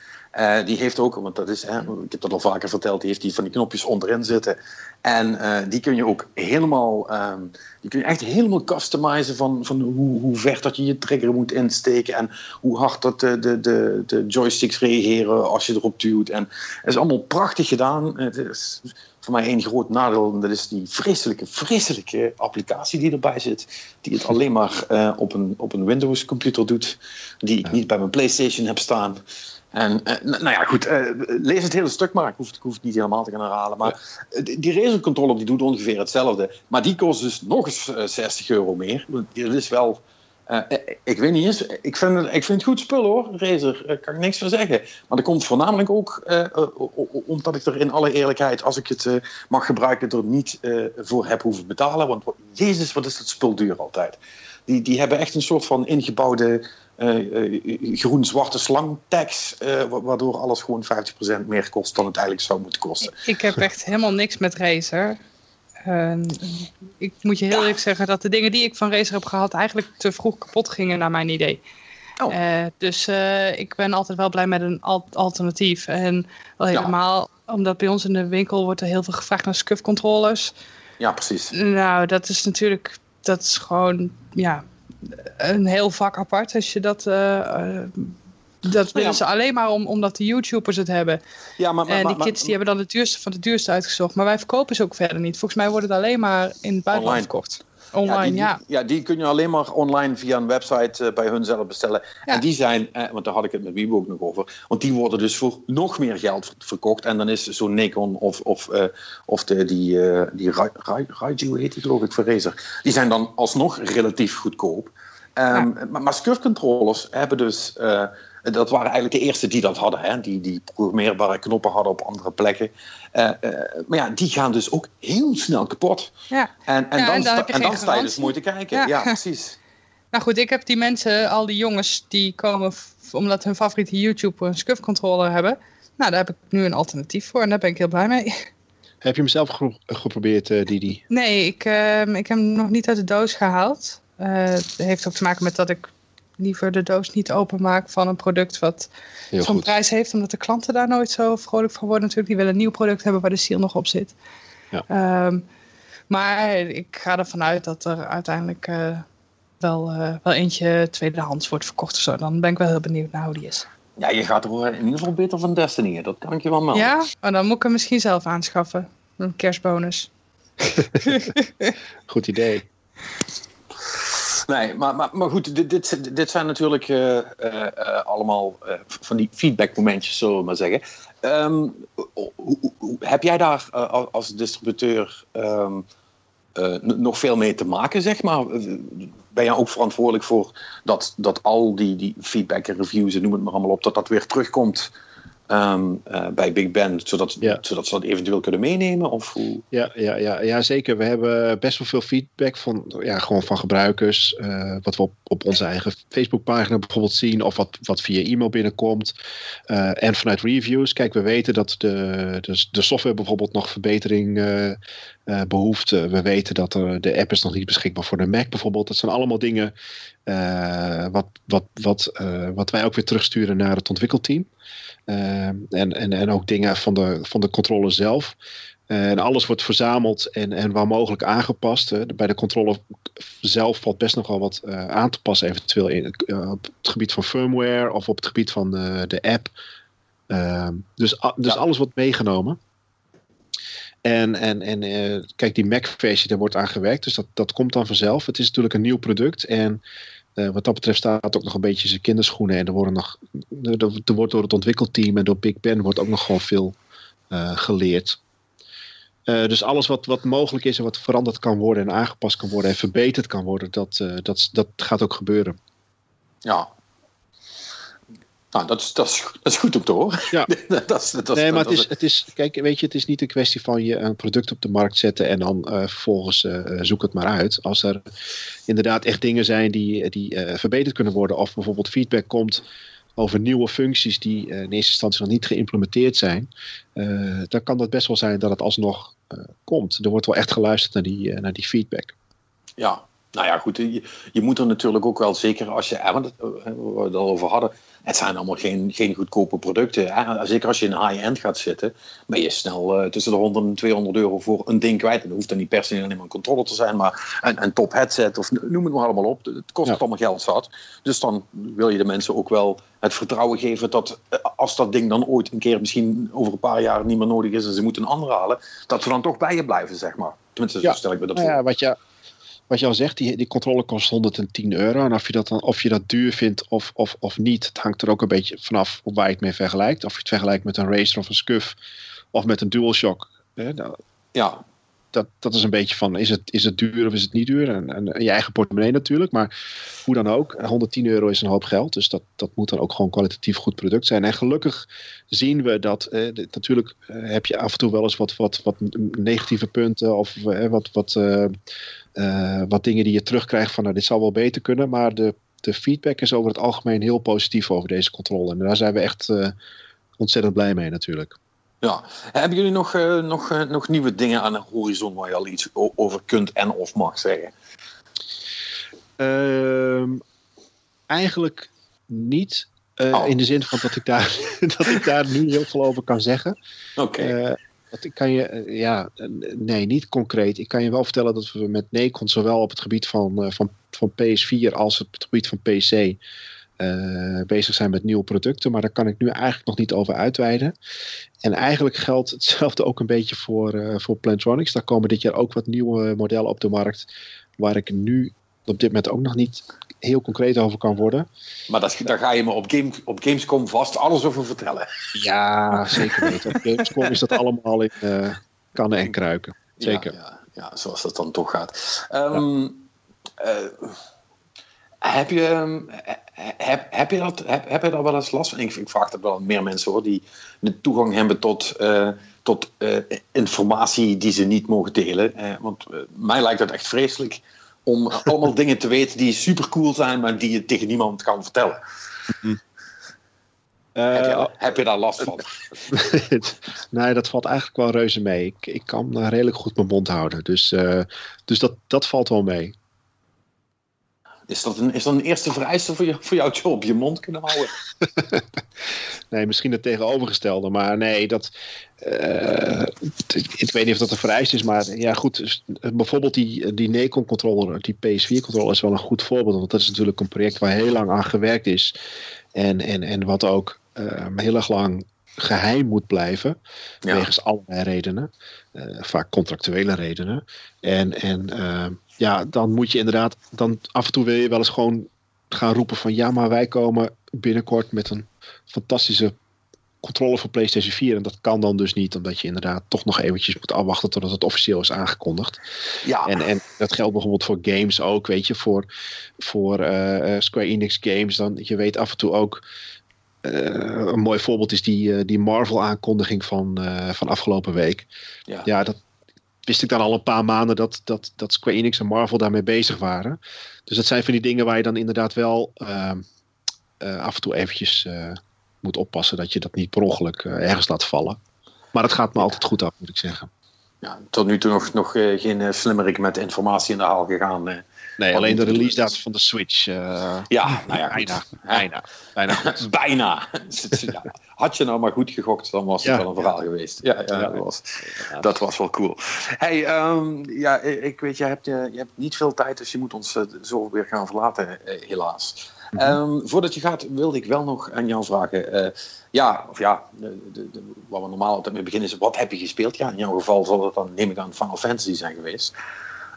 Die heeft ook, want dat is, hè, ik heb dat al vaker verteld, die heeft die van die knopjes onderin zitten. En die kun je ook helemaal, um, die kun je echt helemaal customizen van, van hoe, hoe ver dat je je trigger moet insteken en hoe hard dat de, de, de, de joysticks reageren als je erop duwt. En het is allemaal prachtig gedaan. Het is voor mij één groot nadeel, en dat is die vreselijke, vreselijke applicatie die erbij zit, die het alleen maar uh, op een, op een Windows computer doet, die ik niet bij mijn PlayStation heb staan. En uh, nou ja, goed, uh, lees het hele stuk maar. Ik hoef, ik hoef het niet helemaal te gaan herhalen. Maar die razer controller die doet ongeveer hetzelfde. Maar die kost dus nog eens 60 euro meer. Dat is wel... Uh, ik weet niet eens, ik vind, het, ik vind het goed spul hoor, Razer, daar kan ik niks van zeggen. Maar dat komt voornamelijk ook omdat ik er in alle eerlijkheid, als ik het mag gebruiken, er niet voor heb hoeven betalen. Want jezus, wat is dat spul duur altijd. Die, die hebben echt een soort van ingebouwde groen-zwarte slangtags, waardoor alles gewoon 50% meer kost dan het eigenlijk zou moeten kosten. Ik heb echt helemaal niks met Razer. Uh, ik moet je heel eerlijk zeggen dat de dingen die ik van Razer heb gehad eigenlijk te vroeg kapot gingen naar mijn idee. Oh. Uh, dus uh, ik ben altijd wel blij met een al alternatief. En wel helemaal, ja. omdat bij ons in de winkel wordt er heel veel gevraagd naar SCUF controllers. Ja, precies. Nou, dat is natuurlijk, dat is gewoon, ja, een heel vak apart als je dat uh, dat willen ja. ze alleen maar om, omdat de YouTubers het hebben. Ja, maar, maar, en die kids die hebben dan de duurste van de duurste uitgezocht. Maar wij verkopen ze ook verder niet. Volgens mij wordt het alleen maar in het buitenland online. verkocht. Online, ja die, ja. ja. die kun je alleen maar online via een website uh, bij hun zelf bestellen. Ja. En die zijn, eh, want daar had ik het met Wiebo ook nog over. Want die worden dus voor nog meer geld verkocht. En dan is zo'n Nikon of, of, uh, of de, die, uh, die Raiju heet die geloof ik voor Razer. Die zijn dan alsnog relatief goedkoop. Um, ja. Maar, maar hebben dus dat waren eigenlijk de eerste die dat hadden. Hè? Die, die programmeerbare knoppen hadden op andere plekken. Uh, uh, maar ja, die gaan dus ook heel snel kapot. Ja. En, en, ja, dan, en dan, en dan sta je dus mooi te kijken. Ja. ja. precies. Nou goed, ik heb die mensen, al die jongens, die komen omdat hun favoriete YouTube een SCUF controller hebben. Nou, daar heb ik nu een alternatief voor en daar ben ik heel blij mee. Heb je hem zelf gepro geprobeerd, uh, Didi? Nee, ik, uh, ik heb hem nog niet uit de doos gehaald. Uh, het heeft ook te maken met dat ik liever de doos niet openmaak van een product wat zo'n prijs heeft. Omdat de klanten daar nooit zo vrolijk van worden natuurlijk. Die willen een nieuw product hebben waar de seal nog op zit. Ja. Um, maar ik ga ervan uit dat er uiteindelijk uh, wel, uh, wel eentje tweedehands wordt verkocht of zo. Dan ben ik wel heel benieuwd naar hoe die is. Ja, je gaat er in ieder geval beter van Destiny. Dat kan ik je wel melden. Ja, maar dan moet ik hem misschien zelf aanschaffen. Een kerstbonus. Goed idee. Nee, maar, maar, maar goed, dit, dit, zijn natuurlijk uh, uh, uh, allemaal van die feedbackmomentjes, zullen we maar zeggen. Um, heb jij daar als distributeur um, nog veel mee te maken, zeg maar? Ben jij ook verantwoordelijk voor dat, dat al die, die feedback en reviews en noem het maar allemaal op, dat dat weer terugkomt Um, uh, bij Big Ben, zodat, ja. zodat ze dat eventueel kunnen meenemen? Of hoe? Ja, ja, ja, ja, zeker. We hebben best wel veel feedback van, ja, gewoon van gebruikers. Uh, wat we op, op onze eigen Facebookpagina bijvoorbeeld zien, of wat, wat via e-mail binnenkomt. Uh, en vanuit reviews. Kijk, we weten dat de, de, de software bijvoorbeeld nog verbetering behoeft. we weten dat er, de app is nog niet beschikbaar voor de Mac bijvoorbeeld. Dat zijn allemaal dingen wat, wat, wat, wat wij ook weer terugsturen naar het ontwikkelteam. En, en, en ook dingen van de, van de controle zelf. En alles wordt verzameld en, en waar mogelijk aangepast. Bij de controle zelf valt best nogal wat aan te passen, eventueel in, op het gebied van firmware of op het gebied van de, de app. Dus dus ja. alles wordt meegenomen. En, en, en kijk, die Mac-versie, daar wordt aan gewerkt, dus dat, dat komt dan vanzelf. Het is natuurlijk een nieuw product en uh, wat dat betreft staat ook nog een beetje zijn kinderschoenen. En er, worden nog, er, wordt door het ontwikkelteam en door Big Ben wordt ook nog gewoon veel uh, geleerd. Dus alles wat, wat mogelijk is en wat veranderd kan worden en aangepast kan worden en verbeterd kan worden, dat, dat, dat gaat ook gebeuren. Ja, nou, dat is, dat, is, dat is goed om te horen. Ja. dat is, dat nee, maar het is, het is, kijk, weet je, het is niet een kwestie van je een product op de markt zetten en dan uh, vervolgens uh, zoek het maar uit. Als er inderdaad echt dingen zijn die, die uh, verbeterd kunnen worden, of bijvoorbeeld feedback komt over nieuwe functies die in eerste instantie nog niet geïmplementeerd zijn, dan kan het best wel zijn dat het alsnog komt. Er wordt wel echt geluisterd naar die, naar die feedback. Ja, Nou ja, goed, je, je, moet er natuurlijk ook wel zeker als je, want we het al over hadden, het zijn allemaal geen, geen goedkope producten. Hè? Zeker als je in high-end gaat zitten, ben je snel uh, tussen de 100 en 200 euro voor een ding kwijt. En dat hoeft dan niet per se alleen maar een controller te zijn, maar een, een top headset of noem het maar allemaal op. Het kost ja. allemaal geld zat. Dus dan wil je de mensen ook wel het vertrouwen geven dat eh, als dat ding dan ooit een keer misschien over een paar jaar niet meer nodig is en ze moeten een ander halen, dat ze dan toch bij je blijven, zeg maar. Tenminste, ja. zo stel ik me dat nou voor. Ja, wat je, wat je al zegt, die, die controle kost 110 euro. En of je dat, dan, of je dat duur vindt of, of, of niet, het hangt er ook een beetje vanaf waar je het mee vergelijkt. Of je het vergelijkt met een Razer of een Scuf of met een DualShock. Hè, nou, ja. Dat, dat is een beetje van, is het, is het duur of is het niet duur? En, en je eigen portemonnee natuurlijk, maar hoe dan ook. 110 euro is een hoop geld, dus dat, dat moet dan ook gewoon kwalitatief goed product zijn. En gelukkig zien we dat, eh, natuurlijk eh, heb je af en toe wel eens wat, wat, wat negatieve punten of eh, wat, wat wat dingen die je terugkrijgt van nou, dit zal wel beter kunnen. Maar de, de feedback is over het algemeen heel positief over deze controle. En daar zijn we echt ontzettend blij mee natuurlijk. Ja, hebben jullie nog, uh, nog, nog nieuwe dingen aan de horizon waar je al iets over kunt en of mag zeggen? Ehm, eigenlijk niet. Oh. In de zin van dat ik, daar, dat ik daar nu heel veel over kan zeggen. Oké. Okay. Ik kan je, ja, nee, niet concreet. Ik kan je wel vertellen dat we met Necon zowel op het gebied van, van, van PS4 als op het gebied van PC uh, bezig zijn met nieuwe producten. Maar daar kan ik nu eigenlijk nog niet over uitweiden. En eigenlijk geldt hetzelfde ook een beetje voor, uh, voor Plantronics. Daar komen dit jaar ook wat nieuwe modellen op de markt. Waar ik nu op dit moment ook nog niet heel concreet over kan worden. Maar dat, daar ga je me op, game, op Gamescom vast alles over vertellen. Ja, zeker weten. Op Gamescom is dat allemaal in uh, kannen en kruiken. Zeker. Ja, ja, ja, zoals dat dan toch gaat. Um, ja. uh, heb, je, heb, heb, je dat, heb, heb je daar wel eens last van? Ik, ik vraag dat wel meer mensen hoor, die de toegang hebben tot, uh, tot informatie die ze niet mogen delen. want mij lijkt dat echt vreselijk om allemaal dingen te weten die super cool zijn, maar die je tegen niemand kan vertellen. Mm uh, heb, je, heb, je, daar last van? nee, dat valt eigenlijk wel reuze mee. Ik, ik kan redelijk goed mijn mond houden. Dus, dus dat, dat valt wel mee. Is dat een, is dat een eerste vereiste voor, je, voor jouw job? Je mond kunnen houden? nee, misschien het tegenovergestelde. Maar nee, dat. Uh, ik weet niet of dat een vereist is. Maar ja, goed. Bijvoorbeeld die, die Necon controller, die PS4 controller, is wel een goed voorbeeld. Want dat is natuurlijk een project waar heel lang aan gewerkt is. En, en, en wat ook uh, heel erg lang geheim moet blijven. Ja. Wegens allerlei redenen. Uh, vaak contractuele redenen. En, en uh, ja, dan moet je inderdaad, dan af en toe wil je wel eens gewoon gaan roepen van ja, maar wij komen binnenkort met een fantastische controller voor PlayStation 4. En dat kan dan dus niet, omdat je inderdaad toch nog eventjes moet afwachten totdat het officieel is aangekondigd. Ja. En, en dat geldt bijvoorbeeld voor games ook, weet je, voor, voor uh, Square Enix games. Dan, je weet af en toe ook, uh, een mooi voorbeeld is die, uh, die Marvel-aankondiging van, van afgelopen week. Ja, ja dat, wist ik dan al een paar maanden dat, dat, dat Square Enix en Marvel daarmee bezig waren. Dus dat zijn van die dingen waar je dan inderdaad wel uh, uh, af en toe eventjes uh, moet oppassen dat je dat niet per ongeluk ergens laat vallen. Maar het gaat me altijd goed af, moet ik zeggen. Ja, tot nu toe nog, nog geen slimmerik met informatie in de haal gegaan. Nee, alleen de release datum van de Switch. Uh, ja, nou ja, bijna. Bijna. Bijna. bijna. Had je nou maar goed gegokt, dan was het ja. wel een verhaal geweest. Ja, ja, dat, was, dat was wel cool. Hey, um, ja, ik weet, je hebt, je hebt niet veel tijd, dus je moet ons zo weer gaan verlaten, helaas. Mm -hmm. um, voordat je gaat, wilde ik wel nog aan jou vragen. Uh, ja, of ja, de, de, de, waar we normaal altijd mee beginnen is: wat heb je gespeeld? Ja, in jouw geval zal het dan, neem ik aan, Final Fantasy zijn geweest.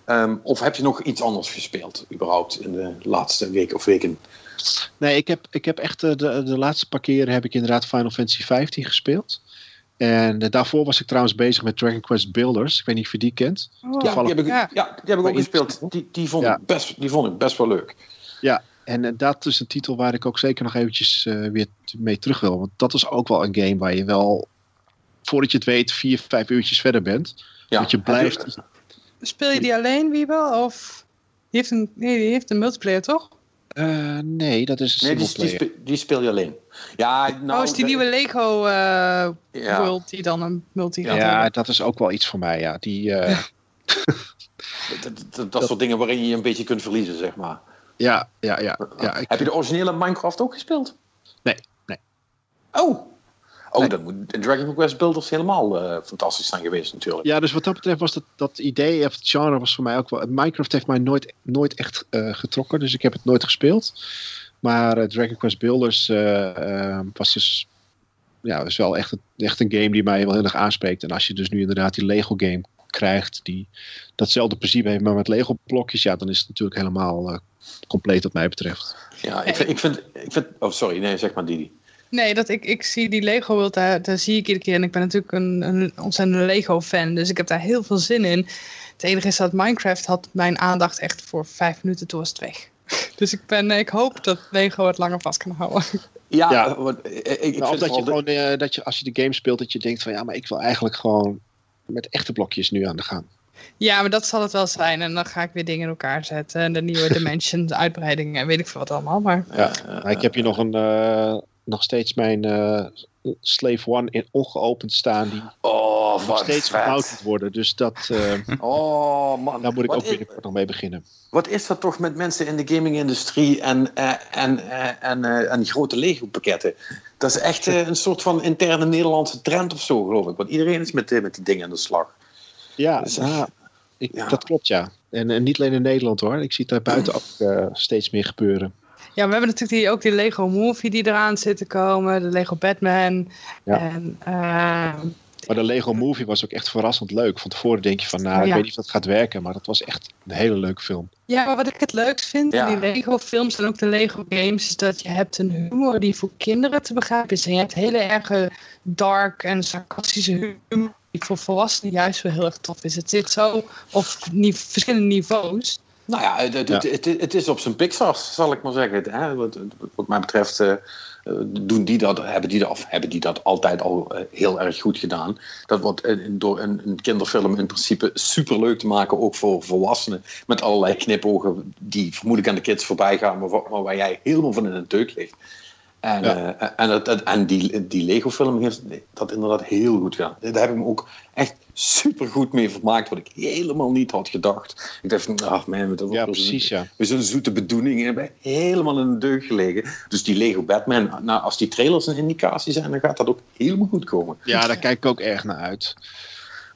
Um, of heb je nog iets anders gespeeld, überhaupt, in de laatste week of weken? Nee, ik heb, ik heb echt de, de laatste paar keren heb ik inderdaad Final Fantasy 15 gespeeld. En uh, daarvoor was ik trouwens bezig met Dragon Quest Builders. Ik weet niet of je die kent. Oh, ja, die heb ik, ja. die heb ik ook gespeeld. Die, die, vond ja. ik best, die vond ik best wel leuk. Ja, en uh, dat is een titel waar ik ook zeker nog eventjes uh, weer mee terug wil. Want dat is ook wel een game waar je wel, voordat je het weet, vier, vijf uurtjes verder bent. Ja. Dat je blijft... Speel je die alleen, Wiebe? Of die heeft een, nee, die heeft een multiplayer, toch? Uh, nee, dat is een nee, die, die, speel, die, speel je alleen. Ja, nou, oh, is die nieuwe Lego uh, ja. World die dan een multi Ja, dat is ook wel iets voor mij, ja. Die, uh, Dat, dat, soort dingen waarin je je een beetje kunt verliezen, zeg maar. Ja, ja, ja. ja Heb je de originele Minecraft ook gespeeld? Nee, nee. Oh, Oh, dan moet Dragon Quest Builders helemaal uh, fantastisch zijn geweest natuurlijk. Ja, dus wat dat betreft was dat, dat idee, of het genre was voor mij ook wel... Minecraft heeft mij nooit, nooit echt uh, getrokken, dus ik heb het nooit gespeeld. Maar uh, Dragon Quest Builders was dus... Ja, is wel echt, echt een game die mij wel heel erg aanspreekt. En als je dus nu inderdaad die Lego game krijgt, die datzelfde principe heeft, maar met Lego blokjes, ja, dan is het natuurlijk helemaal compleet wat mij betreft. Ja, ik vind, ik vind, ik vind... Oh, sorry, nee, zeg maar Didi. Nee, dat ik, ik zie die Lego World, daar, daar zie ik iedere keer. En ik ben natuurlijk een, een ontzettende Lego-fan, dus ik heb daar heel veel zin in. Het enige is dat Minecraft had mijn aandacht echt voor vijf minuten, toen was het weg. Dus ik, ben, ik hoop dat Lego het langer vast kan houden. Ja, ja. ik, ik nou, dat je gewoon, uh, dat je als je de game speelt, dat je denkt van ja, maar ik wil eigenlijk gewoon met echte blokjes nu aan de gang. Ja, maar dat zal het wel zijn. En dan ga ik weer dingen in elkaar zetten. En de nieuwe dimensions, uitbreidingen en weet ik veel wat allemaal. Maar... Ja, ik heb hier nog een, uh, nog steeds mijn uh, Slave One in ongeopend staan. Die oh, nog steeds gebouwd moet worden. Dus dat, uh, oh, man. daar moet ik ook binnenkort is, nog mee beginnen. Wat is dat toch met mensen in de gaming-industrie en, uh, en, en, en grote Lego-pakketten? Dat is echt een soort van interne Nederlandse trend of zo, geloof ik. Want iedereen is met, met die dingen aan de slag. Ja, dus, ik, ja. dat klopt, ja. En, en, niet alleen in Nederland hoor. Ik zie het daar buiten ook steeds meer gebeuren. Ja, we hebben natuurlijk die, ook die Lego Movie die eraan zit te komen. De Lego Batman. Ja. En, uh, maar de Lego Movie was ook echt verrassend leuk. Van tevoren denk je van, nou, ik weet niet of dat gaat werken. Maar dat was echt een hele leuke film. Ja, maar wat ik het leukst vind ja. in die Lego films en ook de Lego games... is dat je hebt een humor die voor kinderen te begrijpen is. En je hebt hele erge dark en sarcastische humor... die voor volwassenen juist wel heel erg tof is. Het zit zo op verschillende niveaus... Nou ja, het, het, het, het, is op zijn Pixar, zal ik maar zeggen. Hè? Wat, wat mij betreft uh, doen die dat, hebben, die dat, of hebben die dat altijd al uh, heel erg goed gedaan. Dat wordt uh, door een, een, kinderfilm in principe superleuk te maken, ook voor volwassenen. Met allerlei knipogen die vermoedelijk aan de kids voorbij gaan, maar, maar waar jij helemaal van in een deuk ligt. En, ja. uh, en, het, en die, die Lego-film heeft dat inderdaad heel goed gedaan. Daar heb ik me ook echt super goed mee vermaakt, wat ik helemaal niet had gedacht. Ik dacht van, ach man, we ja, precies, ja. we zijn zoete bedoelingen hebben helemaal in de deug gelegen. Dus die Lego Batman, nou, als die trailers een indicatie zijn, dan gaat dat ook helemaal goed komen. Ja, daar kijk ik ook erg naar uit.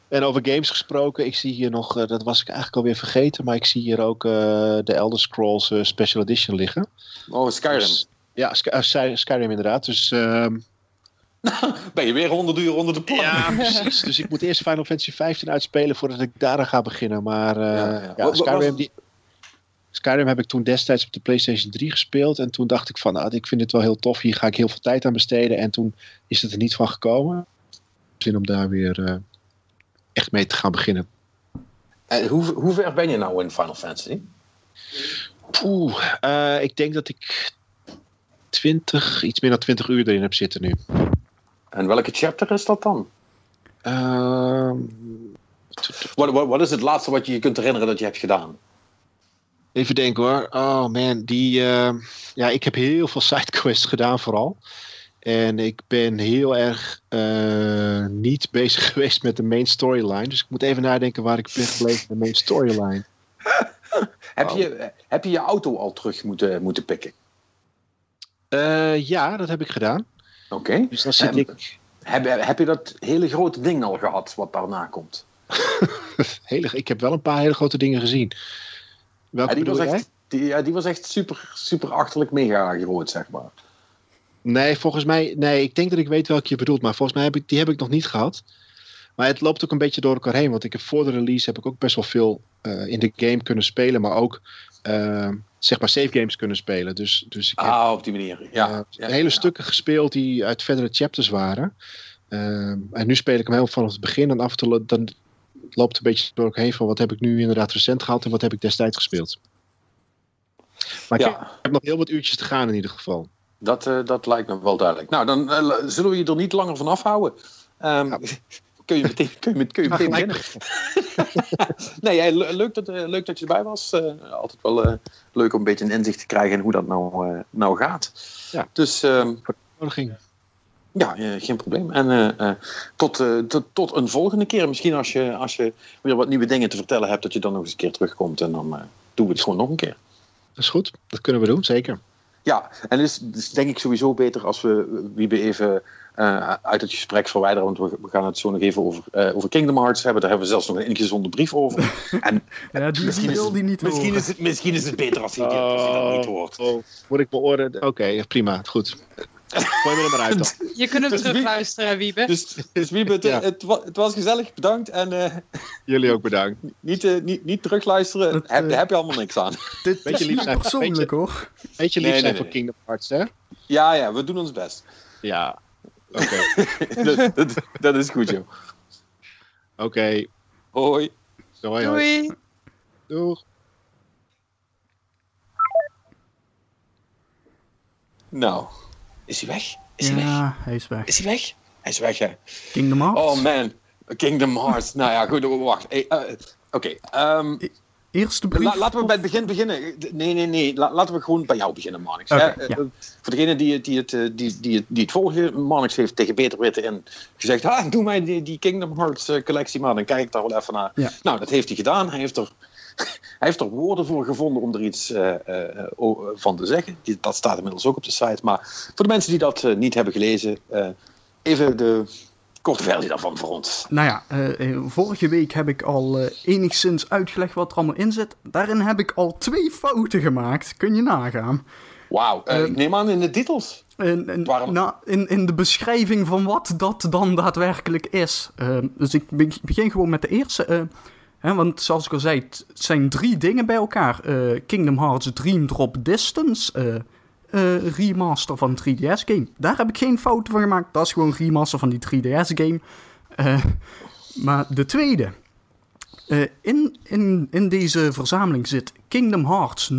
En over games gesproken, ik zie hier nog, uh, dat was ik eigenlijk alweer vergeten, maar ik zie hier ook uh, de Elder Scrolls Special Edition liggen. Oh, Skyrim. Dus, ja, Skyrim inderdaad. Dus ehm, ben je weer honderd uur onder de plan. Ja, precies. Dus ik moet eerst Final Fantasy 15 uitspelen voordat ik daar ga beginnen. Maar uh, ja, ja. Skyrim, die, Skyrim heb ik toen destijds op de PlayStation 3 gespeeld. En toen dacht ik van, nou, ik vind het wel heel tof. Hier ga ik heel veel tijd aan besteden. En toen is het er niet van gekomen. Zin om daar weer uh, echt mee te gaan beginnen. En hoe, hoe ver ben je nou in Final Fantasy? Oeh, uh, ik denk dat ik 20, iets meer dan 20 uur erin heb zitten nu. En welke chapter is dat dan? Uh, wat, is het laatste wat je je kunt herinneren dat je hebt gedaan? Even denken hoor. Oh man, die. Uh, ja, ik heb heel veel sidequests gedaan vooral. En ik ben heel erg uh, niet bezig geweest met de main storyline. Dus ik moet even nadenken waar ik ben gebleven met de main storyline. heb, je, heb je je auto al terug moeten, moeten pikken? Uh, ja, dat heb ik gedaan. Oké. Dus dan zit um, ik... Heb, heb je dat hele grote ding al gehad wat daarna komt? hele, ik heb wel een paar hele grote dingen gezien. Welke ja, die, was echt, die, ja, die was echt super, super achterlijk mega groot, zeg maar. Nee, volgens mij... Nee, ik denk dat ik weet welke je bedoelt. Maar volgens mij heb ik die heb ik nog niet gehad. Maar het loopt ook een beetje door elkaar heen. Want ik heb voor de release heb ik ook best wel veel uh, in de game kunnen spelen. Maar ook uh, zeg maar save games kunnen spelen. Dus, dus ik heb, ah, op die manier. Ja. Ja hele ja. stukken gespeeld die uit verdere chapters waren. Uh, en nu speel ik hem helemaal vanaf het begin. En af en toe dan loopt een beetje door heen van wat heb ik nu inderdaad recent gehad en wat heb ik destijds gespeeld. Maar ja. ik heb nog heel wat uurtjes te gaan in ieder geval. Dat, uh, dat lijkt me wel duidelijk. Nou, dan uh, zullen we je er niet langer van afhouden. Um, ja kun je meteen, kun je, kun je meteen beginnen. nee, leuk, dat, eh, leuk dat je erbij was. Uh, altijd wel uh, leuk om een beetje een inzicht te krijgen in hoe dat nou, uh, nou gaat. Ja. Dus, um, Ja, geen probleem. En tot, tot, tot een volgende keer. Misschien als je, als je weer wat nieuwe dingen te vertellen hebt, dat je dan nog eens een keer terugkomt. En dan doen we het gewoon nog een keer. Dat is goed. Dat kunnen we doen, zeker. Ja, en het is, is denk ik sowieso beter als we Wiebe even uh, uit het gesprek verwijderen. Want we, we, gaan het zo nog even over, uh, over Kingdom Hearts hebben. Daar hebben we zelfs nog een ingezonde brief over. En, ja, die, misschien wil die niet misschien Is het, misschien is het beter als hij, dat niet hoort. Oh, moet ik beoordelen? Oké, prima. Goed. Gooi me er maar uit dan. Je kunt hem dus terugluisteren, Wiebe. Dus, dus Wiebe, het, ja. het, het, was gezellig. Bedankt. En, uh, Jullie ook bedankt. Niet, uh, niet, niet terugluisteren. Heb, daar heb je allemaal niks aan. Dit beetje lief zijn persoonlijk, beetje, hoor. Beetje lief nee, zijn nee, voor Kingdom Hearts, hè? Ja, ja. We doen ons best. Ja. Oké. dat, dat, dat, is goed, joh. Oké. Okay. Hoi. Hoi, hoi. Doei. Doeg. Nou, is hij weg? Is hij ja, weg? hij is weg. Is hij weg? Hij is weg, hè? Kingdom Hearts? Oh man, Kingdom Hearts. nou ja, goed, wacht. Hey, uh, Oké, okay, um, ehm, Eerste brief? La, laten we bij het begin beginnen. Nee, nee, nee. La, laten we gewoon bij jou beginnen. Okay, ja. Voor degene die, die, het, die, die, die het volgen, Marnix heeft tegen Beter Witten in gezegd: ah, doe mij die, die Kingdom Hearts collectie maar, dan kijk ik daar wel even naar. Ja. Nou, dat heeft hij gedaan. Hij heeft er, hij heeft er woorden voor gevonden om er iets uh, uh, van te zeggen. Dat staat inmiddels ook op de site. Maar voor de mensen die dat niet hebben gelezen, even de korte versie daarvan voor ons. Nou ja, vorige week heb ik al enigszins uitgelegd wat er allemaal in zit. Daarin heb ik al twee fouten gemaakt. Kun je nagaan. Wauw, ik neem aan in de titels. In, in, nou, in, in de beschrijving van wat dat dan daadwerkelijk is. dus ik begin gewoon met de eerste. Want zoals ik al zei, het zijn drie dingen bij elkaar. Kingdom Hearts Dream Drop Distance uh, remaster van 3DS game. Daar heb ik geen fouten van gemaakt. Dat is gewoon remaster van die 3DS game. Maar de tweede. In, in, in deze verzameling zit Kingdom Hearts 0.2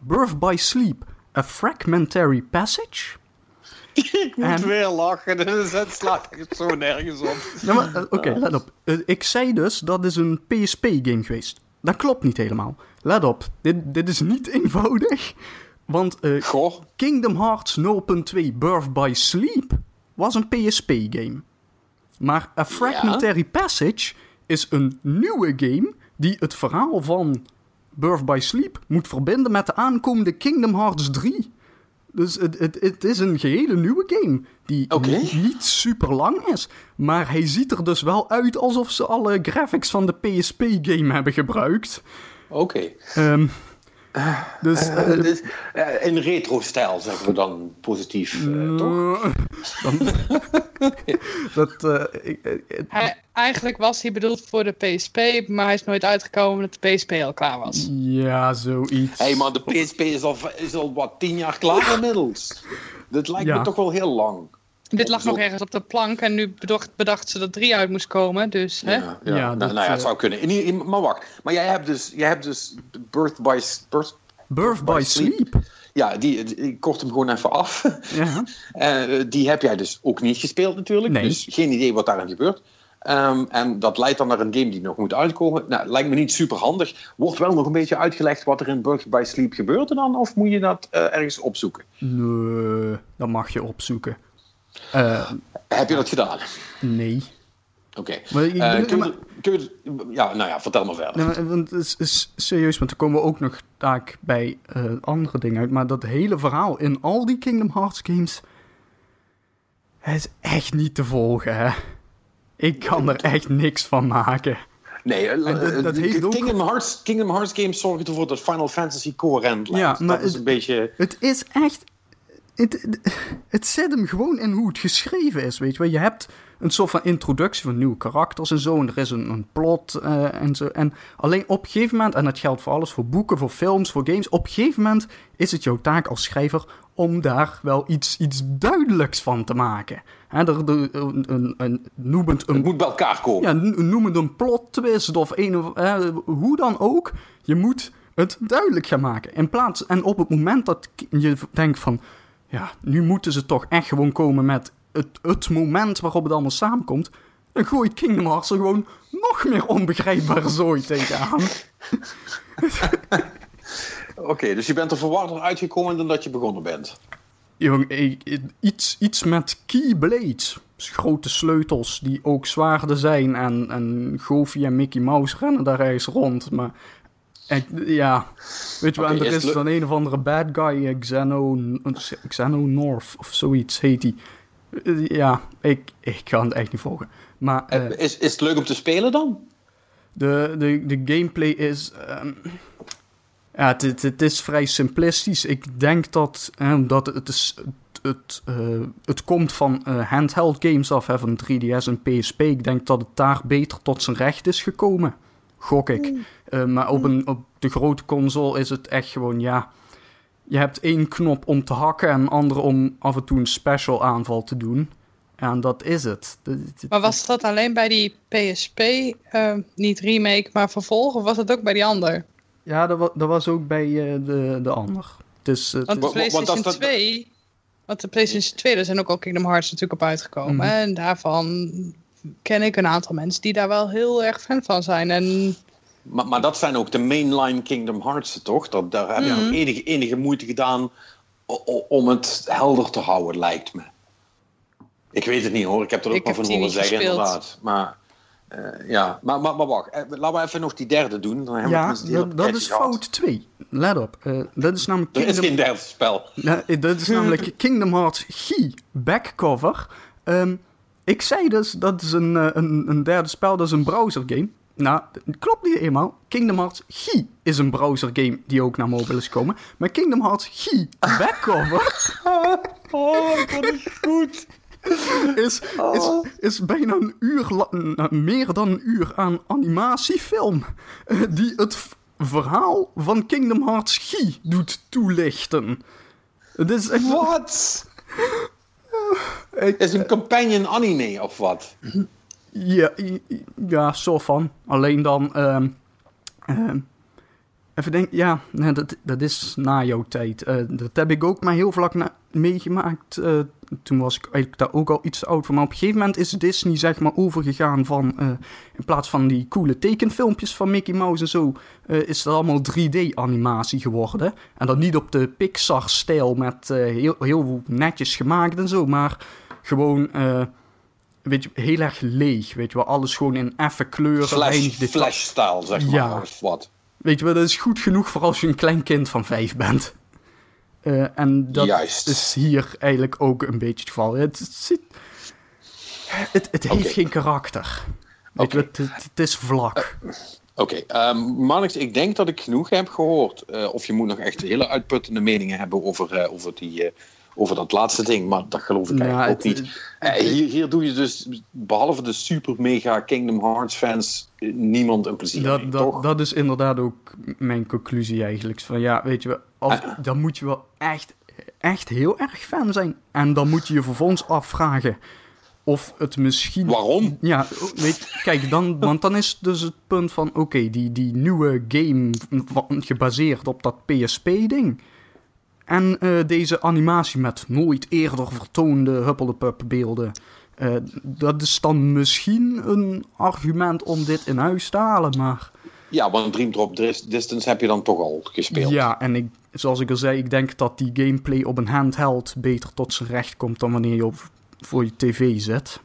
Birth by Sleep. A Fragmentary Passage. Ik moet en... weer lachen, dus het slaat zo nergens op. Ja, Oké, okay, let op. ik zei dus, dat is een PSP-game geweest. Dat klopt niet helemaal. Let op, dit, dit is niet eenvoudig. Want uh, Kingdom Hearts 0.2 Birth by Sleep was een PSP-game. Maar A Fragmentary Passage is een nieuwe game die het verhaal van Birth by Sleep moet verbinden met de aankomende Kingdom Hearts 3. Dus het, het, het is een gehele nieuwe game die okay. niet super lang is. Maar hij ziet er dus wel uit alsof ze alle graphics van de PSP-game hebben gebruikt. Oké. Okay. Um, dus, uh, uh, dus uh, in retro-stijl zeggen we dan positief, toch? dat, hij, eigenlijk was hij bedoeld voor de PSP, maar hij is nooit uitgekomen omdat de PSP al klaar was. Ja, zoiets. Hé, hey, maar de PSP is al, is al wat tien jaar klaar inmiddels. Dat lijkt ja. me toch wel heel lang. Dit lag nog ergens op de plank en nu bedacht, bedacht ze dat drie uit moest komen. Dus, hè? Ja, ja. ja nou, dat, nou, ja, het zou kunnen. In, in, maar wacht, maar jij hebt dus, jij hebt dus Birth by, birth, birth by, by sleep. sleep. Ja, die, die, kort hem gewoon even af. Ja. uh, die heb jij dus ook niet gespeeld natuurlijk. Nee. Dus geen idee wat daarin gebeurt. Um, en dat leidt dan naar een game die nog moet uitkomen. Nou, lijkt me niet super handig. Wordt wel nog een beetje uitgelegd wat er in Birth by Sleep gebeurt dan? Of moet je dat uh, ergens opzoeken? Nee, dat mag je opzoeken. Uh, Heb je dat gedaan? Nee. Oké. Okay. Uh, kun, maar... kun ja, nou ja, vertel maar verder. Nee, want het is, serieus, want er komen we ook nog taak bij uh, andere dingen uit. Maar dat hele verhaal in al die Kingdom Hearts games... Het is echt niet te volgen, hè. Ik kan er echt niks van maken. Nee, dat, dat heeft Kingdom. Hearts, Kingdom Hearts games zorgen ervoor dat Final Fantasy coherent Ja, maar dat is een beetje... Het is echt het, het, zet hem gewoon in hoe het geschreven is, weet je wel. Je hebt een soort van introductie van nieuwe karakters en zo. En er is een, een plot uh, en zo. En alleen op een gegeven moment, en dat geldt voor alles, voor boeken, voor films, voor games. Op een gegeven moment is het jouw taak als schrijver om daar wel iets, iets duidelijks van te maken. Er, er, een, een, een, noem het, een, het moet bij elkaar komen. Ja, noem het een plot twist of een of... Eh, hoe dan ook, je moet het duidelijk gaan maken. In plaats, en op het moment dat je denkt van ja, nu moeten ze toch echt gewoon komen met het, het moment waarop het allemaal samenkomt. Dan gooit Kingdom Hearts er gewoon nog meer onbegrijpbare zooi tegenaan. Oké, okay, dus je bent er verwarder uitgekomen dan dat je begonnen bent. Jong, iets, iets met keyblades. Grote sleutels die ook zwaarder zijn. En, en Goofy en Mickey Mouse rennen daar ergens rond. Maar ja, weet je wel, en er is dan een of andere bad guy, Xeno, Xeno North of zoiets heet hij. Ja, ik, ik kan het echt niet volgen. Maar, uh, is, is het leuk om te spelen dan? De, de, de gameplay is. Um, ja, het, het, het, is vrij simplistisch. Ik denk dat, omdat het, is, het, uh, het komt van uh, handheld games af, hè, van 3DS en PSP. Ik denk dat het daar beter tot zijn recht is gekomen. Gok ik. Mm. maar op, een, op de grote console is het echt gewoon, ja je hebt één knop om te hakken en een andere om af en toe een special aanval te doen. En dat is het. Maar was dat alleen bij die PSP, uh, eh, niet remake, maar vervolg? Of was dat ook bij die ander? Ja, dat was, dat was ook bij uh, de, de ander. Dus, uh, want de PlayStation 2... Want de PlayStation 2, daar zijn ook al Kingdom Hearts natuurlijk op uitgekomen. Mm. En daarvan ken ik een aantal mensen die daar wel heel erg fan van zijn. En maar, maar dat zijn ook de mainline Kingdom Hearts, toch? Dat, daar heb je mm enige, enige moeite gedaan om het helder te houden, lijkt me. Ik weet het niet hoor, ik heb er ook wel van horen zeggen, inderdaad. Maar, uh, ja. maar, maar, maar wacht, eh, laten we even nog die derde doen. Dan ja, dat, dat is fout 2. Let op. Uh, dat is namelijk Kingdom... Er is geen derde spel. Ja, dat is namelijk Kingdom Hearts G backcover. Um, ik zei dus, dat is een, een, een derde spel, dat is een browser game. Nou, klopt niet eenmaal. Kingdom Hearts G is een browser game die ook naar mobile is gekomen. Maar Kingdom Hearts G backcover... oh, dat is goed. Is, is, is bijna een uur, meer dan een uur aan animatiefilm. Uh, die het verhaal van Kingdom Hearts G doet toelichten. Het is een companion anime of wat? Ja, ja, zo van. Alleen dan. Uh, uh, even denken, ja, dat, dat is na jouw tijd. Uh, dat heb ik ook maar heel vlak na, meegemaakt. Uh, toen was ik eigenlijk daar ook al iets oud voor. Maar op een gegeven moment is Disney zeg maar overgegaan van... Uh, in plaats van die coole tekenfilmpjes van Mickey Mouse en zo... is het allemaal 3D-animatie geworden. En dan niet op de Pixar-stijl met heel, heel netjes gemaakt en zo. Maar gewoon weet je, heel erg leeg. Weet je wel, alles gewoon in effe kleuren. Flash, flash-style, zeg maar. Ja. Of wat. Weet je wel, dat is goed genoeg voor als je een klein kind van vijf bent. Uh, en dat Juist. is hier eigenlijk ook een beetje het geval. Het, het, het, het heeft geen karakter. Okay. het, het, is vlak. Uh, Oké, okay. um, ehm, ik denk dat ik genoeg heb gehoord. Uh, of je moet nog echt hele uitputtende meningen hebben over, over die over dat laatste ding, maar dat geloof ik eigenlijk ook niet. Eh, hier, hier doe je dus, behalve de super mega Kingdom Hearts fans, niemand een plezier dat, mee, dat, toch? Dat is inderdaad ook mijn conclusie eigenlijk. Van ja, weet je wel, als, ah. dan moet je wel echt, echt heel erg fan zijn. En dan moet je je vervolgens afvragen of het misschien... Waarom? Ja, weet, kijk, dan, want dan is dus het punt van... Oké, die, die nieuwe game gebaseerd op dat PSP-ding... En uh, deze animatie met nooit eerder vertoonde Huppelepup beelden. Uh, dat is dan misschien een argument om dit in huis te halen, maar... Ja, want Dream Drop Distance heb je dan toch al gespeeld. Ja, en ik, zoals ik al zei, ik denk dat die gameplay op een handheld beter tot zijn recht komt dan wanneer je op, voor je tv zet.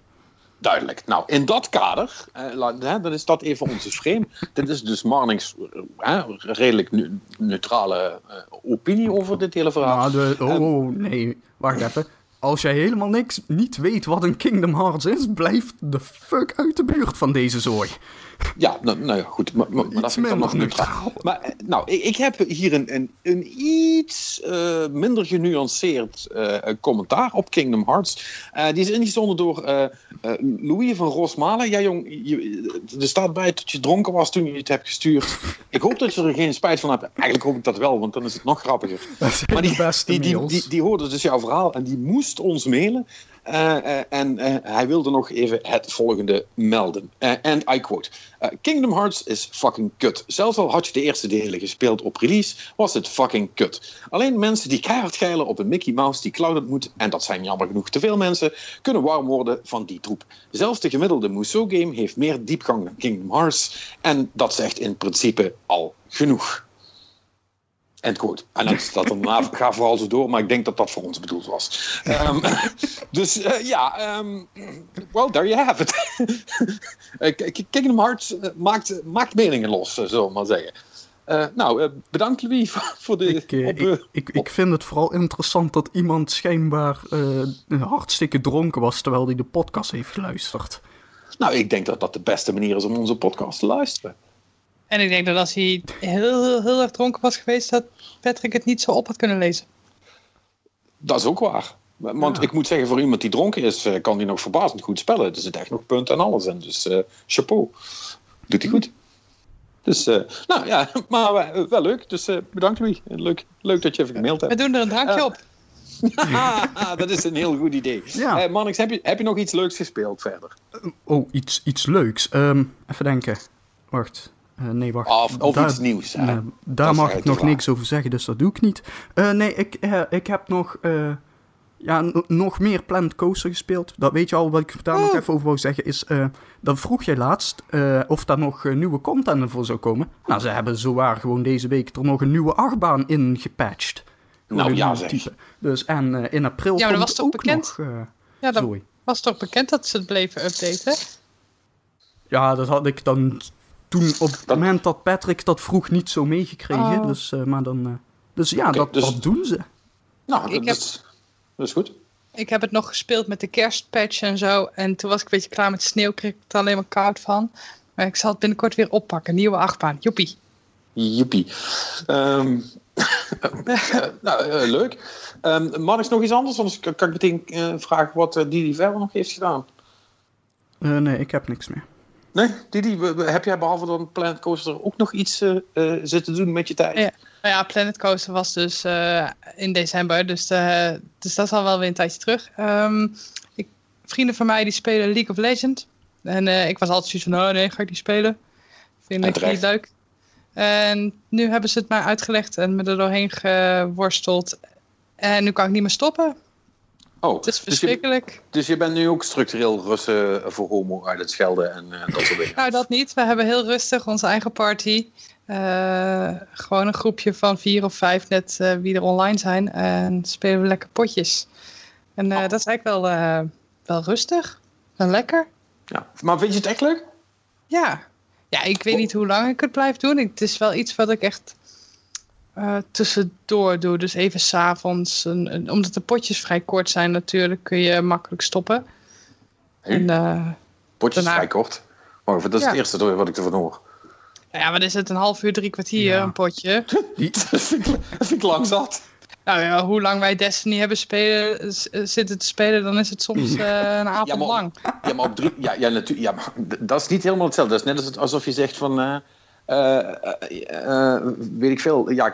Duidelijk. Nou, in dat kader, eh, dan is dat even onze frame. dit is dus Marnings eh, redelijk neutrale eh, opinie over dit hele verhaal. Nou, de, oh, oh, nee, wacht even. Als jij helemaal niks niet weet wat een Kingdom Hearts is, blijf de fuck uit de buurt van deze zooi. Ja, nou, nou ja, goed. Maar, maar, maar dat vind ik dan nog neutraal. Maar eh, nou, ik, ik heb hier een, een, een iets uh, minder genuanceerd uh, commentaar op Kingdom Hearts. Uh, die is ingezonden door Louis van Rosmalen. Ja, jong, je, er staat bij dat je dronken was toen je het hebt gestuurd. Ik hoop dat je er geen spijt van hebt. Eigenlijk hoop ik dat wel, want dan is het nog grappiger. Maar die, die, die, die, die hoorde dus jouw verhaal en die moest ons mailen. Uh, uh, en uh, hij wilde nog even het volgende melden. En I quote: Kingdom Hearts is fucking kut. Zelfs al had je de eerste delen gespeeld op release, was het fucking kut. Alleen mensen die keihard geilen op een Mickey Mouse die clouded moet, en dat zijn jammer genoeg te veel mensen, kunnen warm worden van die troep. Zelfs de gemiddelde Musou-game heeft meer diepgang dan Kingdom Hearts. En dat zegt in principe al genoeg. End quote. En staat dan ga vooral zo door, maar ik denk dat dat voor ons bedoeld was. Um, dus uh, ja, um, well, there you have it. Kingdom Hearts maakt, maakt meningen los, zullen we maar zeggen. Uh, nou, bedankt Louis voor de... Ik, ik, ik, ik, vind het vooral interessant dat iemand schijnbaar hartstikke dronken was terwijl hij de podcast heeft geluisterd. Nou, ik denk dat dat de beste manier is om onze podcast te luisteren. En ik denk dat als hij heel, heel, heel erg dronken was geweest, dat Patrick het niet zo op had kunnen lezen. Dat is ook waar. Want ik moet zeggen, voor iemand die dronken is, eh, kan hij nog verbazend goed spellen. Er zit echt nog punten en alles in. Dus uh, chapeau. Doet hij goed. Dus, uh, nou ja, maar wel leuk. Dus bedankt Louis. Leuk, leuk dat je even gemaild hebt. We doen er een drankje op. dat is een heel goed idee. Ja. Mannix, heb je, heb je nog iets leuks gespeeld verder? oh, iets, iets leuks. Um, even denken. Wacht. Uh, nee, wacht. Of, of iets nieuws. Daar mag ik nog niks over zeggen, dus dat doe ik niet. Uh, nee, ik, ik heb nog, ja, nog meer Planet Coaster gespeeld. Dat weet je al, wat ik daar nog oh. even over wou zeggen, is... dan vroeg jij laatst of daar nog nieuwe content voor zou komen. Nou, ze hebben zowaar gewoon deze week er nog een nieuwe achtbaan in gepatcht. nou ja, zeg. Type. Dus, en in april Ja, maar dat was toch bekend? Nog, ja, dat was toch bekend dat ze het bleven updaten? Ja, dat had ik dan toen op het moment dat Patrick dat vroeg niet zo meegekregen. Oh. Dus, uh, maar dan, uh, dus ja, dat, dus... dat doen ze. Nou, dat, heb... is, dat is goed. Ik heb het nog gespeeld met de kerstpatch en zo. En toen was ik een beetje klaar met sneeuw. Kreeg ik er alleen maar koud van. Maar ik zal het binnenkort weer oppakken. Nieuwe achtbaan. Joepie. Joepie. Um, nou, uh, leuk. Um, Marnix, nog iets anders? Anders kan ik meteen uh, vragen wat uh, Didi verder nog heeft gedaan. nee, ik heb niks meer. Nee, Didi, heb jij behalve dan Planet Coaster ook nog iets uh, zitten doen met je tijd? Ja, nou ja Planet Coaster was dus uh, in december, dus, dus dat is al wel weer een tijdje terug. Um, ik, vrienden van mij die spelen League of Legends. En ik was altijd zoiets van, oh nee, ga ik die spelen? Vind ik niet leuk. En nu hebben ze het mij uitgelegd en me er doorheen geworsteld. En nu kan ik niet meer stoppen. Oh, het is verschrikkelijk. Dus je, dus je, bent nu ook structureel Russen voor homo uit het schelden en uh, dat soort dingen? nou, dat niet. We hebben heel rustig onze eigen party. Uh, gewoon een groepje van vier of vijf net uh, wie er online zijn. En spelen we lekker potjes. En oh. dat is eigenlijk wel, wel rustig. En lekker. Ja. Maar vind je het echt leuk? Ja. Ja, ik weet niet hoe lang ik het blijf doen. Het is wel iets wat ik echt uh, tussendoor doe. Dus even s'avonds. Omdat de potjes vrij kort zijn natuurlijk, kun je makkelijk stoppen. En, uh, potjes daarna... vrij kort? Maar dat is ja. het eerste wat ik ervan hoor. Ja, wat is het? Een half uur, drie kwartier, ja. een potje. dat, vind ik, dat vind ik lang zat. Nou ja, hoe lang wij Destiny hebben spelen, eh, zitten te spelen, dan is het soms uh, een avond ja, maar, lang. Ja, maar op drie... Ja, ja, natuurlijk, ja, maar dat is niet helemaal hetzelfde. Dat is net alsof je zegt van... Uh, weet ik veel. Ja,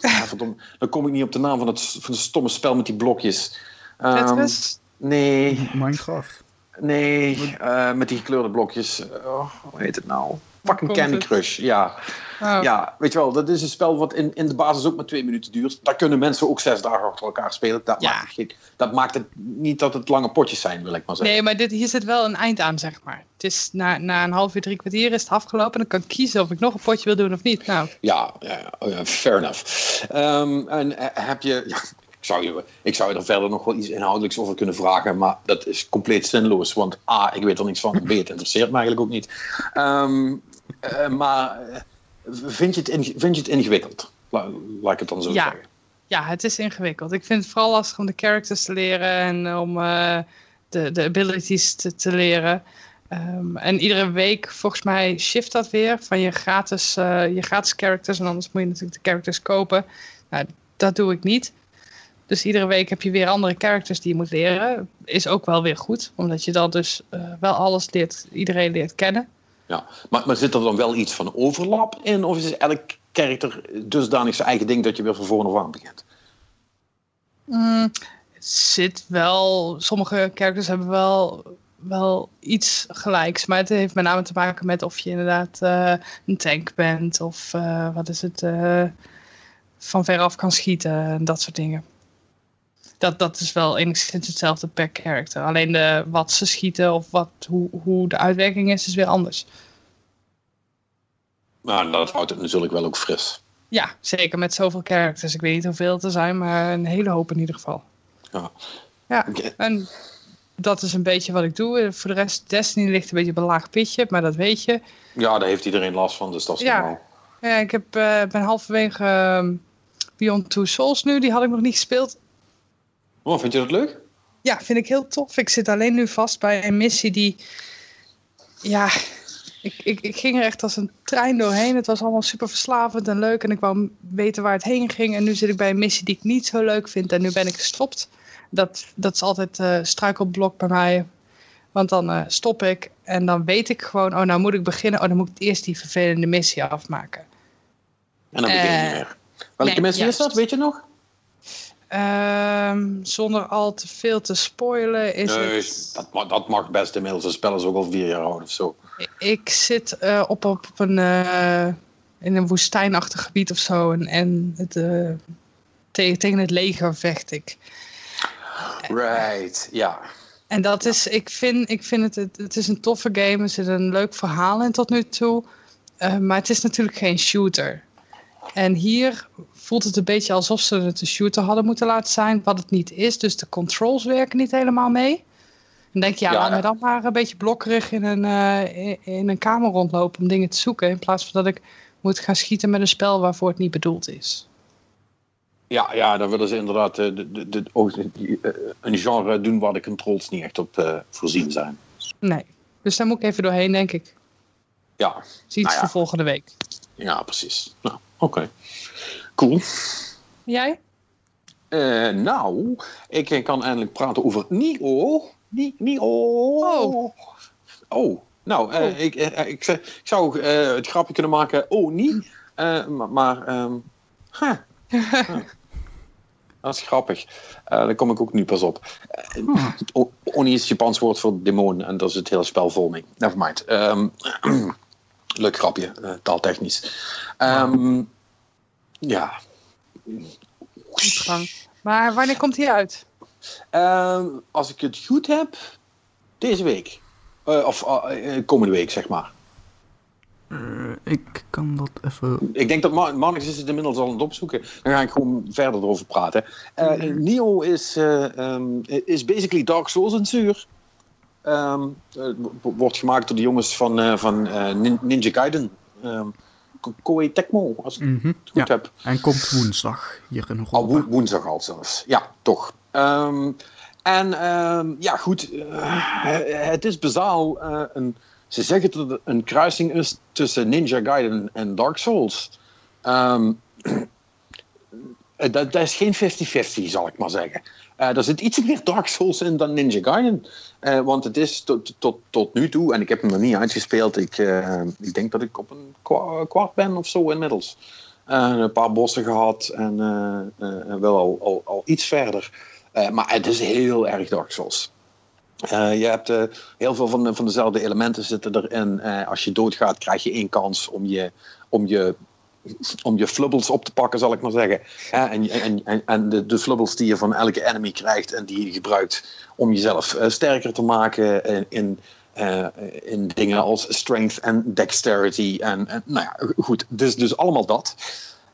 verdomme, dan kom ik niet op de naam van het, van het stomme spel met die blokjes. Um, nee. Minecraft. Nee, met die gekleurde blokjes. Oh, hoe heet het nou? Fucking Candy Crush, ja. Oh. Ja, weet je wel, dat is een spel wat in, in de basis ook maar twee minuten duurt. Daar kunnen mensen ook zes dagen achter elkaar spelen. Dat, ja. maakt, het, dat maakt het niet dat het lange potjes zijn, wil ik maar zeggen. Nee, maar dit, hier zit wel een eind aan, zeg maar. Het is na, na een half uur, drie kwartier is het afgelopen. En dan kan ik kiezen of ik nog een potje wil doen of niet. Nou. Ja, ja, oh ja fair enough. Um, en eh, heb je... Ja, ik zou, je, ik zou je er verder nog wel iets inhoudelijks over kunnen vragen, maar dat is compleet zinloos. Want A, ik weet er niets van, B, het interesseert me eigenlijk ook niet. Um, uh, maar eh, vind je, het vind je het ingewikkeld? laat ik het dan zo ja. zeggen. Ja, het is ingewikkeld. Ik vind het vooral lastig om de characters te leren en om uh, de, de abilities te, te leren. Um, en iedere week, volgens mij, shift dat weer van je gratis, uh, je gratis characters. En anders moet je natuurlijk de characters kopen. Nou, dat doe ik niet. Dus iedere week heb je weer andere characters die je moet leren. Is ook wel weer goed, omdat je dan dus uh, wel alles leert, iedereen leert kennen. Ja, maar, maar zit er dan wel iets van overlap in? Of is elk karakter dusdanig zijn eigen ding dat je weer van voren af aan begint? Mm, zit wel... Sommige characters hebben wel, wel iets gelijks. Maar het heeft met name te maken met of je inderdaad uh, een tank bent. Of uh, wat is het... Uh, van veraf kan schieten en dat soort dingen. Dat, dat is wel enigszins hetzelfde per character. Alleen de, wat ze schieten of wat, hoe, hoe de uitwerking is, is weer anders. Maar dat houdt het natuurlijk wel ook fris. Ja, zeker met zoveel characters. Ik weet niet hoeveel er zijn, maar een hele hoop in ieder geval. Ja. Ja, en dat is een beetje wat ik doe. Voor de rest, Destiny ligt een beetje op een laag pitje, maar dat weet je. Ja, daar heeft iedereen last van, dus dat is Ja. normaal. Ja, ik heb, eh, ben halverwege ehm, Beyond Two Souls nu. Die had ik nog niet gespeeld. Oh, vind je dat leuk? Ja, vind ik heel tof. Ik zit alleen nu vast bij een missie die... Ja, ik, ik, ik ging er echt als een trein doorheen. Het was allemaal super verslavend en leuk. En ik wou weten waar het heen ging. En nu zit ik bij een missie die ik niet zo leuk vind. En nu ben ik gestopt. Dat, dat is altijd eh struikelblok bij mij. Want dan eh, stop ik. En dan weet ik gewoon... Oh, nou moet ik beginnen. Oh, dan moet ik eerst die vervelende missie afmaken. En dan begin je niet Eh. Welke nee, missie is dat, weet je nog? Ehm, zonder al te veel te spoilen is Nee, het... dat, mag, dat mag best inmiddels. Het spel is ook al vier jaar oud of zo. Ik zit eh, op, op een, eh, in een woestijnachtig gebied of zo. En, en het, eh, tegen, tegen het leger vecht ik. Right, ja. En dat is, ik vind, ik vind het, het, het is een toffe game. Er zit een leuk verhaal in tot nu toe. Maar het is natuurlijk geen shooter. En hier voelt het een beetje alsof ze het een shooter hadden moeten laten zijn. Wat het niet is. Dus de controls werken niet helemaal mee. Dan denk je, ja, Ja. laat me dan maar een beetje blokkerig in een, eh, in, in een kamer rondlopen om dingen te zoeken. In plaats van dat ik moet gaan schieten met een spel waarvoor het niet bedoeld is. Ja, ja, dan willen ze inderdaad eh, de, de, die, eh, een genre doen waar de controls niet echt op voorzien zijn. Nee. Dus daar moet ik even doorheen, denk ik. Ja, Dat is iets Nou ja. voor volgende week. ja precies. Nou, oké. Cool. Jij? Eh, nou, ik kan eindelijk praten over Nio. Ni- Nio. Oh. Oh, nou, eh, Oh. Ik, eh, ik, zou- ik zou het grapje kunnen maken, oh, niet. Maar, huh. Huh. Dat is grappig. Daar kom ik ook nu pas op. Oni is het Japans woord voor demon en dat is het hele spel vol mee. Nevermind. Ehm leuk grapje, taaltechnisch. Ehm, ja. Diepgang. Maar wanneer komt hij uit? Ehm, als ik het goed heb, deze week. Eh, of eh, eh, komende week, zeg maar. Eh, ik kan dat even... Ik denk dat Ma- Marnix is het inmiddels al aan het opzoeken. Dan ga ik gewoon verder erover praten. Eh Neo is, eh, ehm, is basically Dark Souls in zuur. Ehm, eh, wordt gemaakt door de jongens van, eh, van eh, Nin- Ninja Gaiden. Ehm, Ko- Koei Tecmo, als ik Mhm, het goed ja. heb. En komt woensdag hier in Al woe- woensdag al zelfs. Ja, toch. Ehm, en ehm, ja, goed. eh, het is bazaal eh, een... Ze zeggen dat het een kruising is tussen Ninja Gaiden en Dark Souls. Ehm, eh, dat, dat is geen 50-50, zal ik maar zeggen. Eh er zit iets meer Dark Souls in dan Ninja Gaiden. Eh, want het is tot, tot, tot nu toe, en ik heb hem nog niet uitgespeeld, ik, eh, ik denk dat ik op een kwa- kwart ben of zo inmiddels. Een paar bossen gehad en wel al, al, iets verder. Maar het is heel erg Dark Souls. Je hebt heel veel van, van dezelfde elementen zitten erin. Als je doodgaat, krijg je één kans om je, om je, om je flubbles op te pakken, zal ik maar zeggen. En en, en, en de, de flubbles die je van elke enemy krijgt en die je gebruikt om jezelf eh, sterker te maken in, in, eh, in dingen als strength en dexterity. En, en nou ja, goed, dus, dus allemaal dat.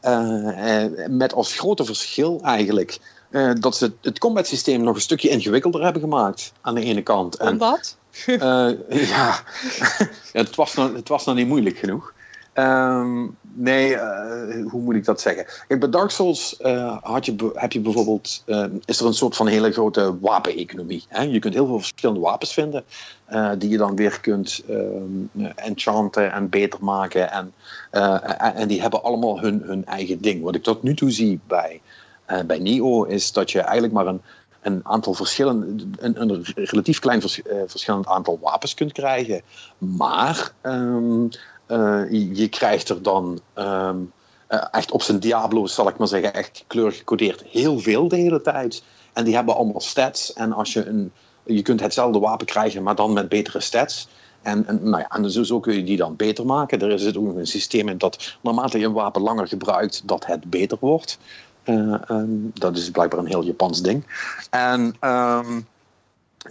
Eh, met als grote verschil eigenlijk dat ze het combat systeem nog een stukje ingewikkelder hebben gemaakt aan de ene kant. En, eh, ja, Ja, het, was nog, het was nog niet moeilijk genoeg. Ehm, nee, eh, hoe moet ik dat zeggen? Kijk, bij Dark Souls eh, had je, heb je bijvoorbeeld, eh, is er een soort van hele grote wapeneconomie. Je kunt heel veel verschillende wapens vinden, die je dan weer kunt ehm, enchanten en beter maken. En, en, die hebben allemaal hun, hun eigen ding. Wat ik tot nu toe zie bij, bij Neo is dat je eigenlijk maar een, een aantal verschillende, een, een relatief klein vers- eh, verschillend aantal wapens kunt krijgen. Maar ehm, eh, je, je krijgt er dan ehm, eh, echt op zijn Diablo's, zal ik maar zeggen, echt kleur gecodeerd heel veel de hele tijd. En die hebben allemaal stats. En als je een, je kunt hetzelfde wapen krijgen, maar dan met betere stats. En, nou ja, en zo, kun je die dan beter maken. Er zit ook een systeem in dat naarmate je een wapen langer gebruikt, dat het beter wordt. Eh, ehm, dat is blijkbaar een heel Japans ding. En ehm,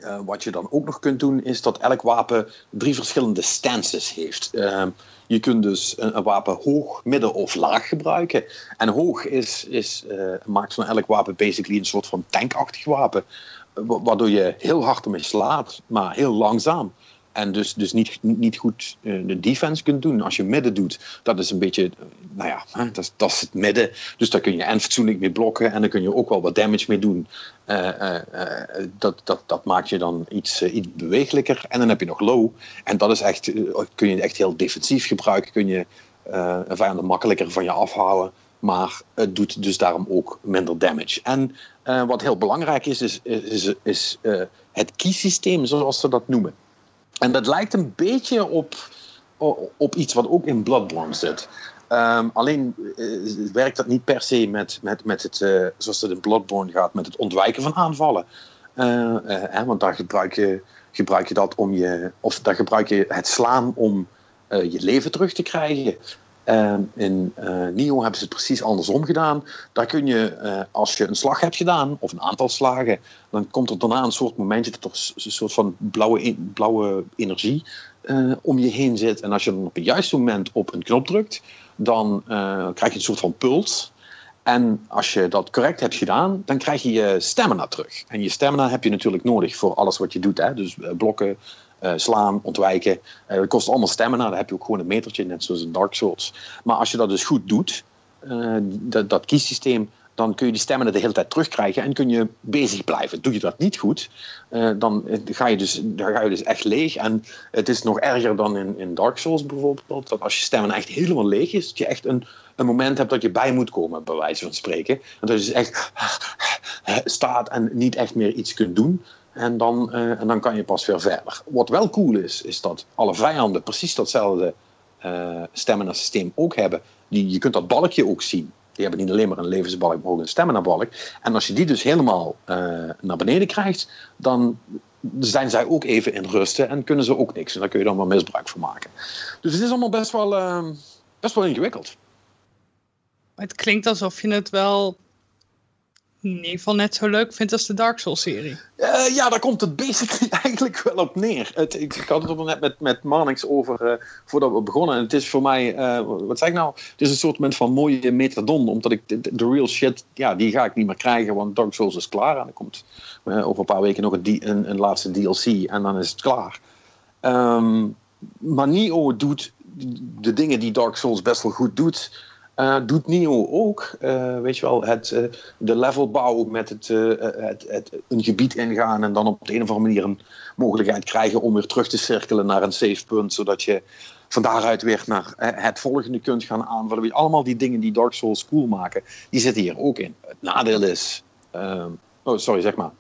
uh, wat je dan ook nog kunt doen, is dat elk wapen drie verschillende stances heeft. Uh, je kunt dus een, wapen hoog, midden of laag gebruiken. En hoog is, is, uh, maakt van elk wapen basically een soort van tankachtig wapen. Waardoor je heel hard ermee slaat, maar heel langzaam. En dus, dus niet, niet goed uh, de defense kunt doen. Als je midden doet, dat is een beetje, nou ja, dat is, dat is het midden. Dus daar kun je en fatsoenlijk mee blokken en dan kun je ook wel wat damage mee doen. Uh, dat, dat, dat maakt je dan iets, iets bewegelijker. En dan heb je nog low. En dat is echt, kun je echt heel defensief gebruiken. Kun je een vijand makkelijker van je afhouden. Maar het doet dus daarom ook minder damage. En wat heel belangrijk is, is, is, is het keysysteem, zoals ze dat noemen. En dat lijkt een beetje op, op iets wat ook in Bloodborne zit. Um, alleen uh, werkt dat niet per se met, met, met het, uh, zoals het in Bloodborne gaat, met het ontwijken van aanvallen. Uh, hè, want daar gebruik je, gebruik je dat om je, of daar gebruik je het slaan om je leven terug te krijgen. In uh, Nio hebben ze het precies andersom gedaan. Daar kun je, uh, als je een slag hebt gedaan, of een aantal slagen, dan komt er daarna een soort momentje dat er een soort van blauwe, blauwe energie uh, om je heen zit. En als je dan op het juiste moment op een knop drukt, dan krijg je een soort van puls. En als je dat correct hebt gedaan, dan krijg je je stamina terug. En je stamina heb je natuurlijk nodig voor alles wat je doet. Hè? Dus blokken, uh, slaan, ontwijken. Uh, dat kost allemaal stamina. Dan heb je ook gewoon een metertje, net zoals in Dark Souls. Maar als je dat dus goed doet, uh, dat, dat kiessysteem, dan kun je die stamina de hele tijd terugkrijgen en kun je bezig blijven. Doe je dat niet goed, dan, ga je dus, dan ga je dus echt leeg. En het is nog erger dan in, in Dark Souls bijvoorbeeld, dat als je stamina echt helemaal leeg is, dat je echt een, een moment hebt dat je bij moet komen, bij wijze van spreken. En dat je dus echt staat en niet echt meer iets kunt doen. En dan, uh, en dan kan je pas weer verder. Wat wel cool is, is dat alle vijanden precies datzelfde uh, stamina systeem ook hebben. Die, je kunt dat balkje ook zien. Die hebben niet alleen maar een levensbalk, maar ook een stamina balk. En als je die dus helemaal uh, naar beneden krijgt, dan zijn zij ook even in rusten en kunnen ze ook niks. En daar kun je dan wel misbruik van maken. Dus het is allemaal best wel, best wel ingewikkeld. Het klinkt alsof je het wel in ieder geval net zo leuk vindt als de Dark Souls-serie. Uh, ja, daar komt het basically eigenlijk wel op neer. Het, ik, had het er net met, met over uh, voordat we begonnen. En het is voor mij, uh, wat zeg ik nou? Het is een soort van mooie metadon. Omdat ik de, real shit, ja, die ga ik niet meer krijgen. Want Dark Souls is klaar. En er komt over een paar weken nog een, een, laatste DLC. En dan is het klaar. Um, maar Nio doet de dingen die Dark Souls best wel goed doet uh, doet Nio ook, uh, weet je wel, het, uh, de levelbouw met het, het, het, een gebied ingaan en dan op de een of andere manier een mogelijkheid krijgen om weer terug te cirkelen naar een safe punt, zodat je van daaruit weer naar het volgende kunt gaan aanvallen. Allemaal die dingen die Dark Souls cool maken, die zitten hier ook in. Het nadeel is, ehm, oh sorry, zeg maar.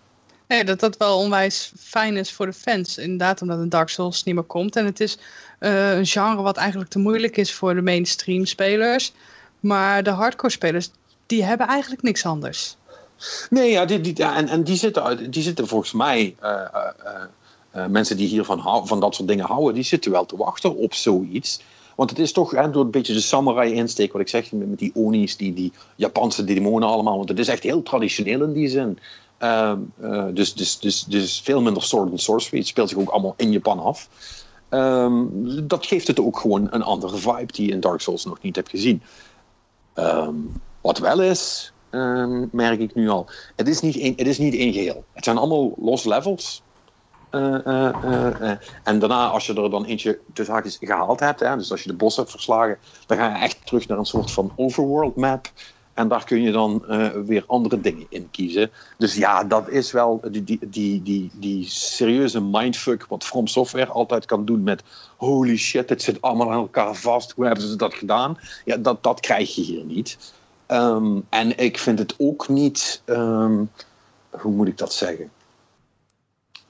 Nee, dat dat wel onwijs fijn is voor de fans. Inderdaad, omdat een Dark Souls niet meer komt. En het is een genre wat eigenlijk te moeilijk is voor de mainstream spelers. Maar de hardcore spelers, die hebben eigenlijk niks anders. Nee, ja, die, ja en, en die, zitten, die zitten volgens mij, uh, mensen die hiervan van dat soort dingen houden, die zitten wel te wachten op zoiets. Want het is toch hè, door een beetje de samurai insteek, wat ik zeg, met, die onis, die, die Japanse demonen allemaal. Want het is echt heel traditioneel in die zin. Ehm, dus, dus, dus, dus veel minder sword and sorcery. Het speelt zich ook allemaal in Japan af. Um, dat geeft het ook gewoon een andere vibe die je in Dark Souls nog niet hebt gezien. Um, wat wel is, um, merk ik nu al, het is, niet een, het is niet één geheel. Het zijn allemaal los levels. Uh, uh, uh, en daarna, als je er dan eentje tussen haakjes gehaald hebt, hè, dus als je de bos hebt verslagen, dan ga je echt terug naar een soort van overworld map. En daar kun je dan weer andere dingen in kiezen. Dus ja, dat is wel die, die, die, die, die serieuze mindfuck wat From Software altijd kan doen met holy shit, het zit allemaal aan elkaar vast. Hoe hebben ze dat gedaan? Ja, dat, dat krijg je hier niet. Um, en ik vind het ook niet, um, hoe moet ik dat zeggen?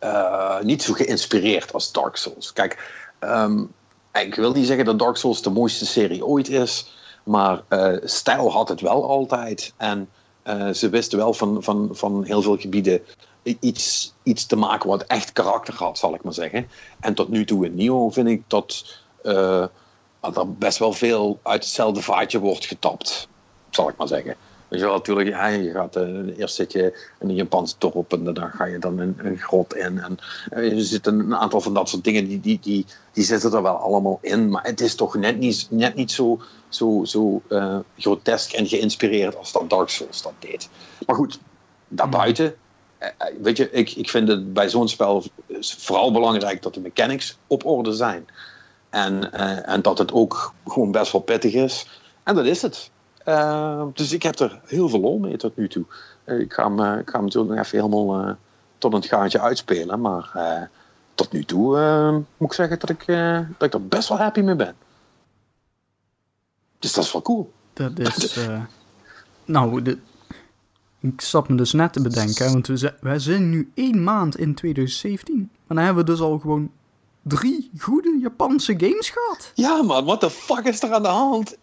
Uh, niet zo geïnspireerd als Dark Souls. Kijk, um, ik wil niet zeggen dat Dark Souls de mooiste serie ooit is, maar uh, stijl had het wel altijd. En uh, ze wisten wel van, van, van heel veel gebieden iets, iets te maken wat echt karakter had, zal ik maar zeggen. En tot nu toe in Nio vind ik dat, uh, er best wel veel uit hetzelfde vaatje wordt getapt, zal ik maar zeggen. Weet je wel, natuurlijk, ja, je gaat, uh, eerst zit je in een Japanse dorp en dan ga je dan een, een grot in. En uh, er zitten een aantal van dat soort dingen, die, die, die, die zitten er wel allemaal in. Maar het is toch net niet, net niet zo, zo, zo uh, grotesk en geïnspireerd als dat Dark Souls dat deed. Maar goed, daarbuiten, weet je, ik, ik vind het bij zo'n spel vooral belangrijk dat de mechanics op orde zijn. En, en dat het ook gewoon best wel pittig is. En dat is het. Uh, dus ik heb er heel veel lol mee tot nu toe. Uh, ik, ga hem, uh, ik ga hem natuurlijk nog even helemaal tot een gaatje uitspelen. Maar tot nu toe moet ik zeggen dat ik, dat ik er best wel happy mee ben. Dus dat is wel cool. Dat is. nou, de, ik zat me dus net te bedenken, want we, wij zijn nu één maand in 2017. En dan hebben we dus al gewoon drie goede Japanse games gehad. Ja, man, what the fuck is er aan de hand?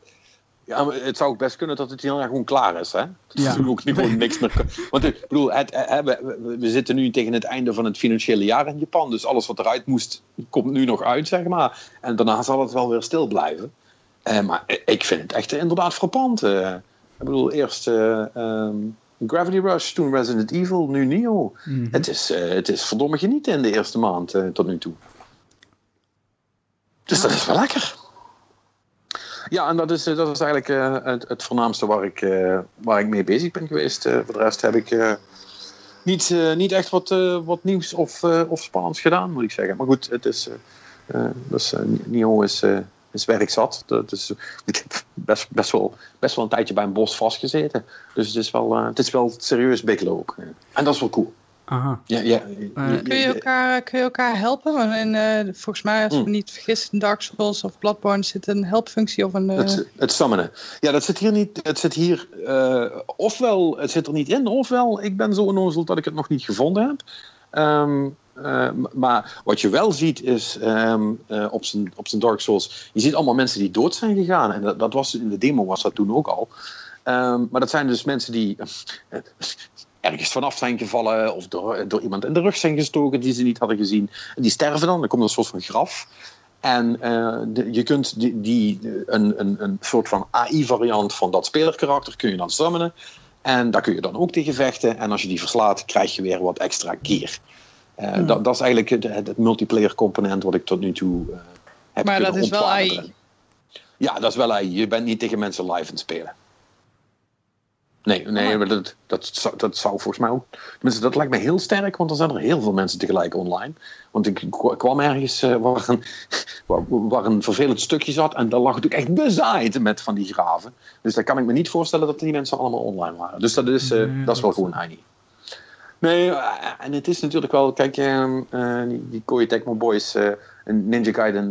Ja, maar het zou ook best kunnen dat het heel erg gewoon klaar is. Hè? Dat ja. ook niet gewoon niks meer. Want ik bedoel, het, we, we, zitten nu tegen het einde van het financiële jaar in Japan. Dus alles wat eruit moest, komt nu nog uit, zeg maar. En daarna zal het wel weer stil blijven. Eh, maar ik vind het echt inderdaad frappant. Uh, ik bedoel, eerst uh, um, Gravity Rush, toen Resident Evil, nu Neo. Mm -hmm. het, is, het is verdomme genieten in de eerste maand tot nu toe. Dus dat is wel lekker. Ja, en dat is, dat is eigenlijk uh, het, het, voornaamste waar ik, uh, waar ik mee bezig ben geweest. Voor de rest heb ik niet, niet echt wat, wat nieuws of, of spannends gedaan, moet ik zeggen. Maar goed, het is, dus, Nio is, is werk zat. Dat is, ik heb best, best, wel, best wel een tijdje bij een bos vastgezeten. Dus het is wel, het is wel serieus bikkelen ook. En dat is wel cool. Aha. Ja, ja, kun, je elkaar, kun je elkaar helpen? En, uh, volgens mij, als ik me niet vergis, in Dark Souls of Bloodborne zit een helpfunctie of een... Uh... Het, het summonen. Ja, dat zit hier niet. Het zit hier uh, ofwel, het zit er niet in, ofwel ik ben zo onnozel dat ik het nog niet gevonden heb. Um, maar wat je wel ziet is um, op, zijn, op zijn Dark Souls, je ziet allemaal mensen die dood zijn gegaan. En dat, dat was in de demo was dat toen ook al. Um, maar dat zijn dus mensen die ergens vanaf zijn gevallen of door, door iemand in de rug zijn gestoken die ze niet hadden gezien. En die sterven dan, dan komt een soort van graf. En uh, de, je kunt die, die, een, een, een soort van AI-variant van dat spelerkarakter kun je dan summonen. En daar kun je dan ook tegen vechten. En als je die verslaat, krijg je weer wat extra keer. Uh, hmm. dat, dat, is eigenlijk het, het, multiplayer component wat ik tot nu toe uh, heb Maar dat is wel AI? Ja, dat is wel AI. Je bent niet tegen mensen live aan het spelen. Nee, nee maar dat, dat, dat zou volgens mij ook. Tenminste, dat lijkt me heel sterk, want dan zijn er heel veel mensen tegelijk online. Want ik kwam ergens uh, waar, een, waar, waar, een vervelend stukje zat en daar lag natuurlijk echt bezaaid met van die graven. Dus daar kan ik me niet voorstellen dat die mensen allemaal online waren. Dus dat is, uh, dat is wel gewoon heini. Nee, uh, en het is natuurlijk wel, kijk, ehm, die, die Koei Tecmo Boys, Ninja Gaiden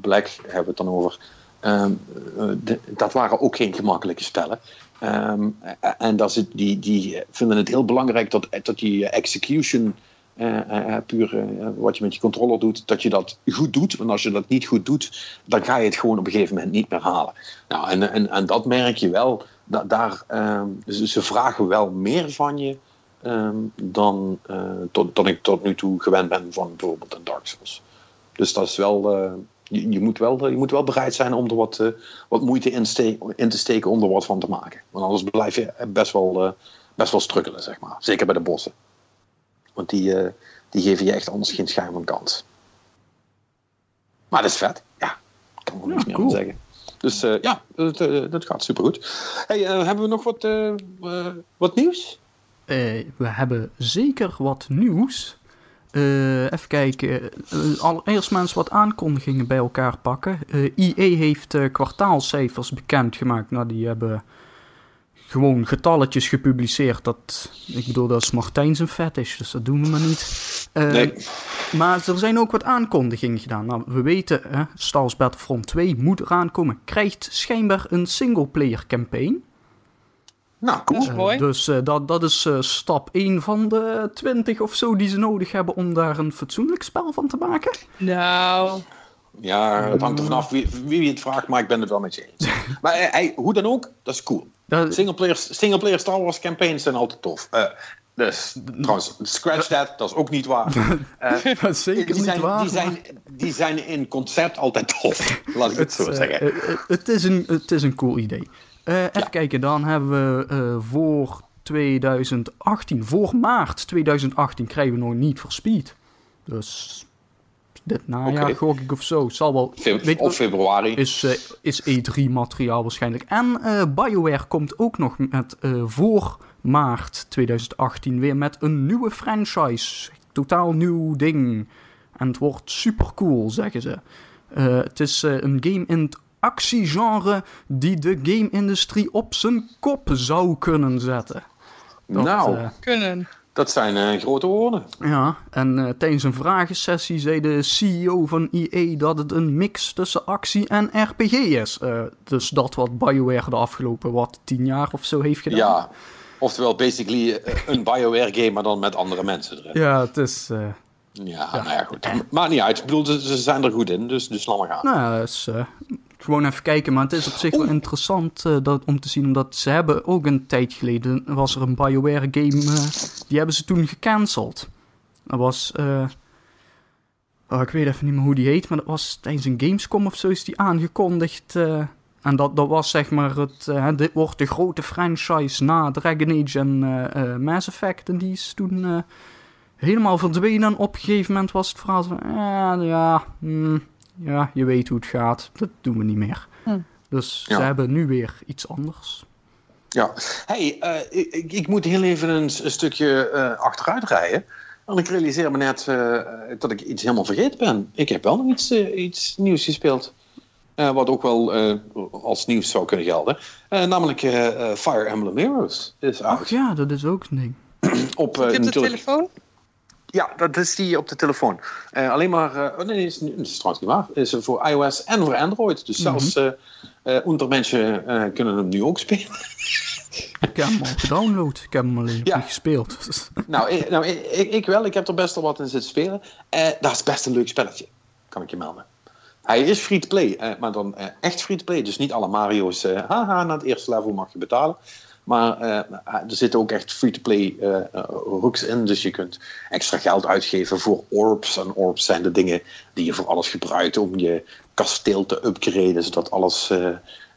Black hebben we het dan over. Ehm, de, dat waren ook geen gemakkelijke spellen. Um, en dat ze, die, die vinden het heel belangrijk dat, dat die execution, uh, uh, puur uh, wat je met je controller doet, dat je dat goed doet. Want als je dat niet goed doet, dan ga je het gewoon op een gegeven moment niet meer halen. Nou, en, en, en dat merk je wel. Daar, um, ze vragen wel meer van je um, dan, tot, dan ik tot nu toe gewend ben van bijvoorbeeld een Dark Souls. Dus dat is wel je, je, moet wel, je moet wel bereid zijn om er wat, uh, wat moeite in, in, te steken om er wat van te maken. Want anders blijf je best wel, uh, best wel strukkelen, zeg maar. Zeker bij de bossen. Want die, uh, die geven je echt anders geen schijn van kans. Maar dat is vet. Ja, ik kan er niks ja, meer cool. zeggen. Dus ja, dat, dat gaat supergoed. Hey, hebben we nog wat, wat nieuws? we hebben zeker wat nieuws. Uh, even kijken. Uh, allereerst maar eens wat aankondigingen bij elkaar pakken. Uh, IE heeft kwartaalcijfers bekendgemaakt. Nou, die hebben gewoon getalletjes gepubliceerd. Dat, ik bedoel, dat is Martijn zijn fetish, dus dat doen we maar niet. nee. Maar er zijn ook wat aankondigingen gedaan. Nou, we weten, hè, Star Wars Battlefront 2 moet eraan komen. Krijgt schijnbaar een singleplayer campaign. Nou, cool. Uh, dus uh, dat, dat is uh, stap 1 van de 20 of zo die ze nodig hebben om daar een fatsoenlijk spel van te maken. Nou. Ja, het hangt er vanaf wie, wie het vraagt, maar ik ben het wel met je eens. maar hey, hoe dan ook, dat is cool. Dat... Singleplayer, singleplayer Star Wars campaigns zijn altijd tof. Dus, trouwens, scratch that, dat is ook niet waar. Uh, dat is zeker die niet zijn, waar. Die zijn, die zijn in concept altijd tof, laat ik het, het zo zeggen. Uh, het, is een, het is een cool idee. Even kijken, dan hebben we voor 2018, voor maart 2018 krijgen we nog niet voor Speed. Dus dit najaar okay. gok ik of zo. Zal wel, of februari. Is, uh, is E3 materiaal waarschijnlijk. En BioWare komt ook nog met voor maart 2018 weer met een nieuwe franchise. Totaal nieuw ding. En het wordt super cool, zeggen ze. het is een game in het actiegenre die de game-industrie op zijn kop zou kunnen zetten. Dat, nou, kunnen. Dat zijn uh, grote woorden. Ja, en uh, tijdens een vragensessie zei de CEO van EA dat het een mix tussen actie en RPG is. Uh, dus dat wat BioWare de afgelopen wat tien jaar of zo heeft gedaan. Ja, oftewel basically een BioWare game, maar dan met andere mensen erin. Ja, het is... Ja, ja, nou ja, goed. Maar niet uit. Ik bedoel, ze zijn er goed in, dus, dus laat maar gaan. Nou, dat is gewoon even kijken. Maar het is op zich wel interessant uh, dat, om te zien. Omdat ze hebben ook een tijd geleden... was er een Bioware game... Uh, die hebben ze toen gecanceld. Dat was... Uh, oh, ik weet even niet meer hoe die heet. Maar dat was tijdens een Gamescom of zo is die aangekondigd. en dat, dat was zeg maar het... dit wordt de grote franchise na Dragon Age en Mass Effect. En die is toen... Helemaal verdwenen en op een gegeven moment was het verhaal van... ja, ja, mm, ja, je weet hoe het gaat. Dat doen we niet meer. Hm. Dus ze hebben nu weer iets anders. Ja, hey, uh, ik, ik, moet heel even een, een stukje uh, achteruit rijden. Want ik realiseer me net uh, dat ik iets helemaal vergeten ben. Ik heb wel nog iets, iets nieuws gespeeld. wat ook wel als nieuws zou kunnen gelden. namelijk Fire Emblem Heroes is uit. Ach ja, dat is ook een ding. Op, uh, de telefoon? Ja, dat is die op de telefoon. Uh, alleen maar, uh, nee, is, is, is trouwens niet waar. Is voor iOS en voor Android. Dus mm -hmm. zelfs uh, ondermensen kunnen hem nu ook spelen. ik heb hem al gedownload. Ik heb hem alleen ja. niet gespeeld. nou, ik, nou ik, ik, wel. Ik heb er best wel wat in zitten spelen. dat is best een leuk spelletje. Kan ik je melden. Hij is free-to-play, maar dan echt free-to-play. Dus niet alle Mario's, haha, na het eerste level mag je betalen. Maar uh, er zitten ook echt free-to-play uh, hooks in. Dus je kunt extra geld uitgeven voor orbs. En orbs zijn de dingen die je voor alles gebruikt om je kasteel te upgraden. Zodat alles,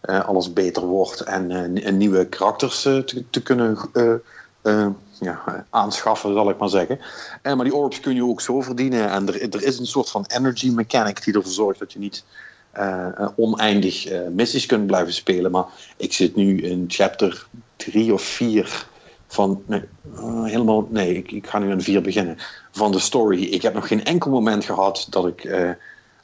alles beter wordt. En, en nieuwe karakters te, te, kunnen ja, aanschaffen, zal ik maar zeggen. maar die orbs kun je ook zo verdienen. En er, er is een soort van energy mechanic die ervoor zorgt dat je niet oneindig missies kunt blijven spelen. Maar ik zit nu in chapter 3 of 4 van. Nee, uh, helemaal. Nee, ik, ik, ga nu in 4 beginnen. Van de story. Ik heb nog geen enkel moment gehad dat ik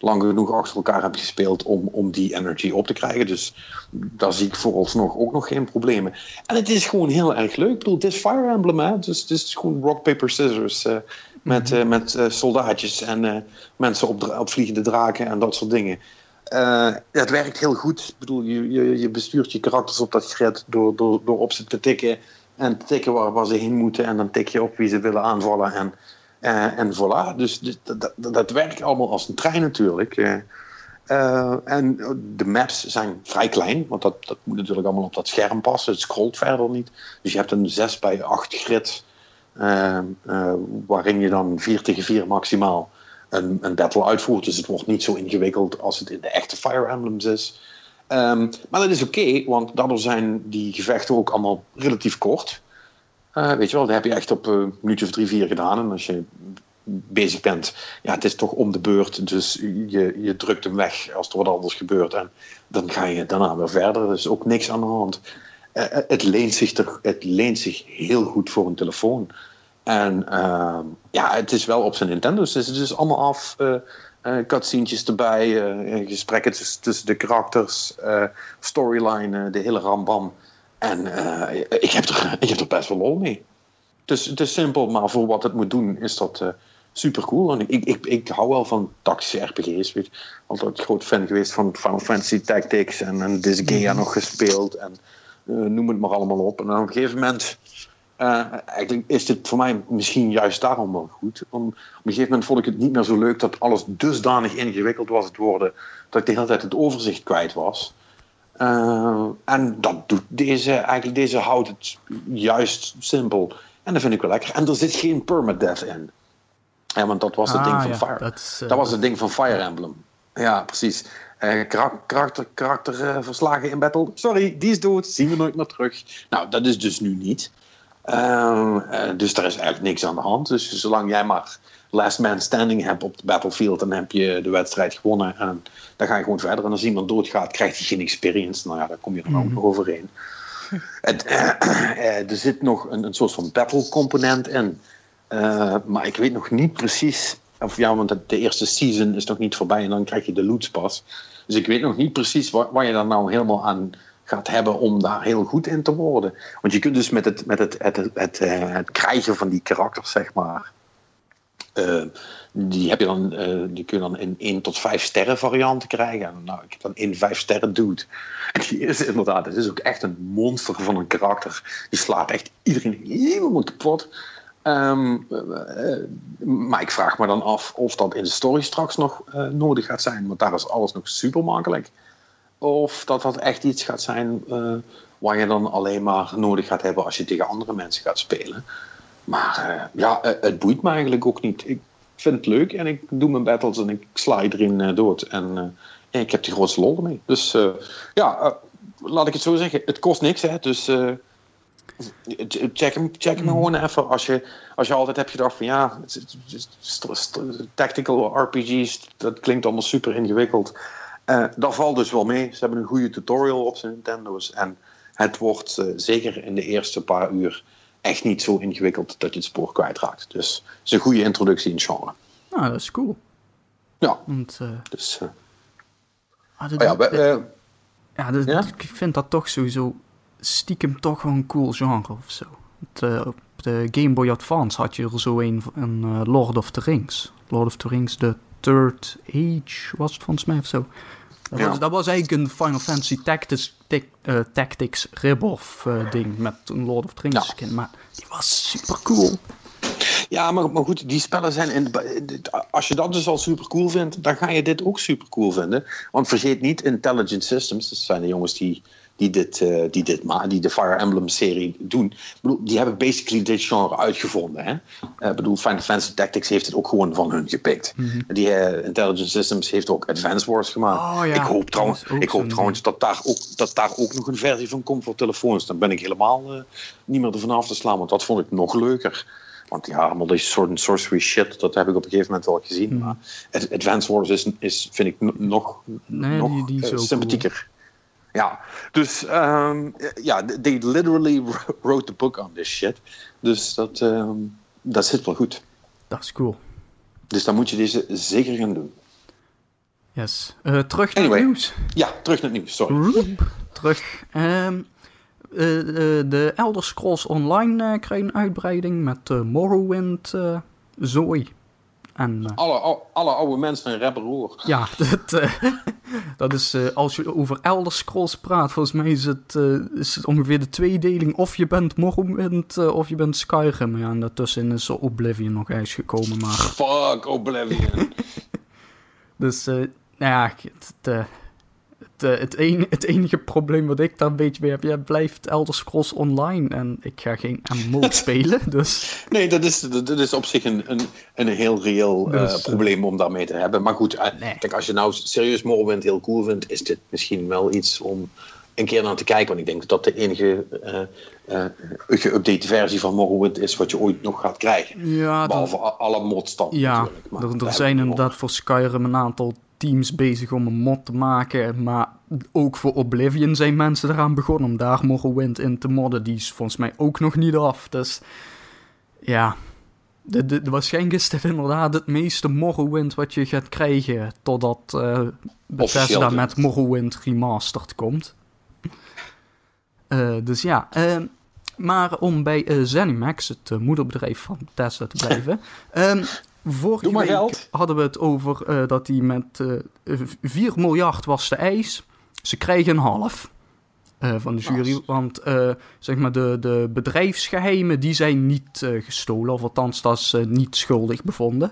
lang genoeg achter elkaar heb gespeeld om, om die energy op te krijgen. Dus daar zie ik vooralsnog ook nog geen problemen. En het is gewoon heel erg leuk. Ik bedoel, het is Fire Emblem, hè? Dus het is gewoon rock, paper, scissors. met mm -hmm. met soldaatjes en mensen op, op vliegende draken en dat soort dingen. Uh, het werkt heel goed. Ik bedoel, je, je, je bestuurt je karakters op dat grid door, door, door op ze te tikken. En te tikken waar, waar ze heen moeten. En dan tik je op wie ze willen aanvallen. En, uh, en voilà. Dus, dus dat, werkt allemaal als een trein natuurlijk. Uh, en de maps zijn vrij klein. Want dat, dat moet natuurlijk allemaal op dat scherm passen. Het scrolt verder niet. Dus je hebt een 6 bij 8 grid. waarin je dan 4 tegen 4 maximaal een, een battle uitvoert. Dus het wordt niet zo ingewikkeld als het in de echte Fire Emblems is. Um, maar dat is oké, want daardoor zijn die gevechten ook allemaal relatief kort. Uh, weet je wel, dat heb je echt op een minuutje of drie, vier gedaan. En als je bezig bent, ja, het is toch om de beurt. Dus je, je drukt hem weg als er wat anders gebeurt. En dan ga je daarna weer verder. Er is ook niks aan de hand. Uh, het, leent zich er, het leent zich heel goed voor een telefoon. En uh, ja, het is wel op zijn Nintendo. Dus het is dus allemaal af. Uh, uh, erbij, uh, gesprekken tussen, tussen de karakters, storyline, de hele rambam. En ik, heb er, ik heb er best wel lol mee. Dus het is simpel, maar voor wat het moet doen is dat super cool. En ik, ik, ik hou wel van tactische RPG's. Weet je. Altijd groot fan geweest van Final Fantasy Tactics en, en Disgaea mm. nog gespeeld. En noem het maar allemaal op. En op een gegeven moment uh, eigenlijk is dit voor mij misschien juist daarom wel goed. Om, op een gegeven moment vond ik het niet meer zo leuk dat alles dusdanig ingewikkeld was het worden, dat ik de hele tijd het overzicht kwijt was. Uh, en dat doet deze, eigenlijk deze houdt het juist simpel. En dat vind ik wel lekker. En er zit geen permadeath in. Ja, want dat was het ding ah, van Fire. Dat, uh, dat was het ding van Fire Emblem. Ja, precies. karakter, karakterverslagen in battle. Sorry, die is dood, zien we nooit meer terug. Nou, dat is dus nu niet. Ehm, dus daar is eigenlijk niks aan de hand. Dus zolang jij maar last man standing hebt op de battlefield, dan heb je de wedstrijd gewonnen. En dan ga je gewoon verder. En als iemand doodgaat, krijgt hij geen experience. Nou ja, daar kom je dan ook mhm. nog overheen. Het, er zit nog een, een soort van battle component in. maar ik weet nog niet precies of ja, want de eerste season is nog niet voorbij en dan krijg je de loots pas. Dus ik weet nog niet precies waar, waar je dan nou helemaal aan gaat hebben om daar heel goed in te worden. Want je kunt dus met het, met het, het, het, het, eh, krijgen van die karakters, zeg maar. Uh, die, heb je dan, uh, die kun je dan in 1 tot 5 sterren varianten krijgen. nou, ik heb dan 1 5 sterren dude. Die is inderdaad, het is ook echt een monster van een karakter. Die slaat echt iedereen helemaal kapot. Eh, maar ik vraag me dan af of dat in de story straks nog nodig gaat zijn, want daar is alles nog super makkelijk. Of dat dat echt iets gaat zijn uh, waar je dan alleen maar nodig gaat hebben als je tegen andere mensen gaat spelen. Maar ja, het boeit me eigenlijk ook niet. Ik vind het leuk en ik doe mijn battles en ik sla iedereen dood. En, en, ik heb die grootste lol ermee. Dus ja, laat ik het zo zeggen. Het kost niks, hè. Dus Check hem, check hem gewoon even. Als je, als je altijd hebt gedacht van ja, tactical RPG's, dat klinkt allemaal super ingewikkeld. Uh, dat valt dus wel mee. Ze hebben een goede tutorial op zijn Nintendo's. En het wordt uh, zeker in de eerste paar uur echt niet zo ingewikkeld dat je het spoor kwijtraakt. Dus het is een goede introductie in het genre. Nou, dat is cool. Ja. Want, uh, dus, ah, oh, ja, we, ja, dus, ja, ik vind dat toch sowieso stiekem toch wel een cool genre of zo. Het, op de Game Boy Advance had je er zo een, een Lord of the Rings. Lord of the Rings, de Third Age was het volgens mij of zo. Dat, was, dat was eigenlijk een Final Fantasy Tactics, tic, uh, Tactics rip-off uh, ding met een Lord of the Rings skin. Maar die was super cool. Ja, maar, maar goed, die spellen zijn. In, als je dat dus al super cool vindt, dan ga je dit ook super cool vinden. Want vergeet niet, Intelligent Systems, dat zijn de jongens die die, dit, uh, die, dit die de Fire Emblem serie doen. bedoel, die hebben basically dit genre uitgevonden. Hè? Uh, bedoel, Final Fantasy Tactics heeft het ook gewoon van hun gepikt. Mm -hmm. Die uh, Intelligent Systems heeft ook Advance Wars gemaakt. Oh, ja. Ik hoop, trouwens, ik hoop trouwens dat daar, ook, dat daar ook nog een versie van komt voor telefoons. Dan ben ik helemaal niet meer ervan af te slaan, want dat vond ik nog leuker. Want ja, allemaal die soort sorcery shit, dat heb ik op een gegeven moment wel gezien. Mm. Maar Advance Wars is, is vind ik nog, nee, nog die, die sympathieker. Ja, dus um, ja, they literally wrote the book on this shit. Dus dat, um, dat zit wel goed. Dat is cool. Dus dan moet je deze zeker gaan doen. Yes. Uh, terug naar het nieuws. Ja, terug naar het nieuws, sorry. terug. Um, uh, de Elder Scrolls Online krijgt een uitbreiding met Morrowind Zoe. En, uh, alle, alle, alle, oude mensen een rapper hoor. Ja, dat, uh, dat is uh, als je over Elder Scrolls praat, volgens mij is het, is het ongeveer de tweedeling. Of je bent Morrowind of je bent Skyrim. Ja, en daartussen is Oblivion nog eens gekomen. Maar... Fuck Oblivion. dus, nou ja, het, het, het, enige, het enige probleem wat ik daar een beetje mee heb, ja, blijft Elder Scrolls Online en ik ga geen MMO spelen, dus... Nee, dat is, dat is op zich een, een, een heel reëel uh, dus, probleem om daarmee te hebben. Maar goed, uh, nee. kijk, als je nou serieus Morrowind heel cool vindt, is dit misschien wel iets om een keer naar te kijken. Want ik denk dat dat de enige uh, geüpdate versie van Morrowind is wat je ooit nog gaat krijgen. Ja, Behalve alle modstanden ja, natuurlijk. Maar er, er zijn inderdaad voor Skyrim een aantal teams bezig om een mod te maken. Maar ook voor Oblivion zijn mensen eraan begonnen om daar Morrowind in te modden. Die is volgens mij ook nog niet af. Dus ja, de, de, waarschijnlijk is dit inderdaad het meeste Morrowind wat je gaat krijgen. Totdat uh, Bethesda met Morrowind Remastered komt. Uh, dus ja, uh, maar om bij uh, Zenimax, het moederbedrijf van Bethesda, te blijven. um, Vorige week geld. hadden we het over uh, dat die met uh, eh, 4 miljard was de eis. Ze krijgen een half uh, van de jury. Nice. Want zeg maar de, de bedrijfsgeheimen die zijn niet gestolen. Of althans, dat is niet schuldig bevonden.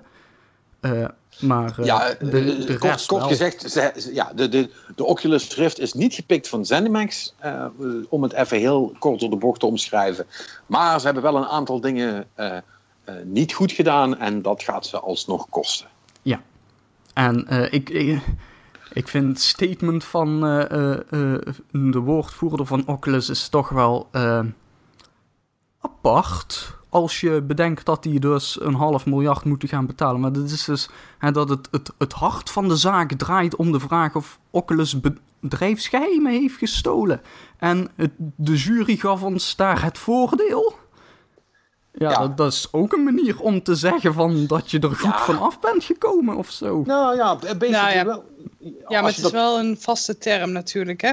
maar ja, de, de kort, kort gezegd, ze, ja, de, de, de Oculus Rift is niet gepikt van ZeniMax. om het even heel kort door de bocht te omschrijven. Maar ze hebben wel een aantal dingen niet goed gedaan en dat gaat ze alsnog kosten. Ja, en uh, ik, ik, Ik vind het statement van uh, de woordvoerder van Oculus is toch wel apart. Als je bedenkt dat die dus een half miljard moeten gaan betalen. Maar dat is dus hè, dat het, het, het hart van de zaak draait om de vraag of Oculus bedrijfsgeheimen heeft gestolen. En de jury gaf ons daar het voordeel. Ja, Dat, is ook een manier om te zeggen van dat je er goed van af bent gekomen of zo. Nou ja, beetje nou, ja. wel. Ja, maar het is wel een vaste term natuurlijk, hè?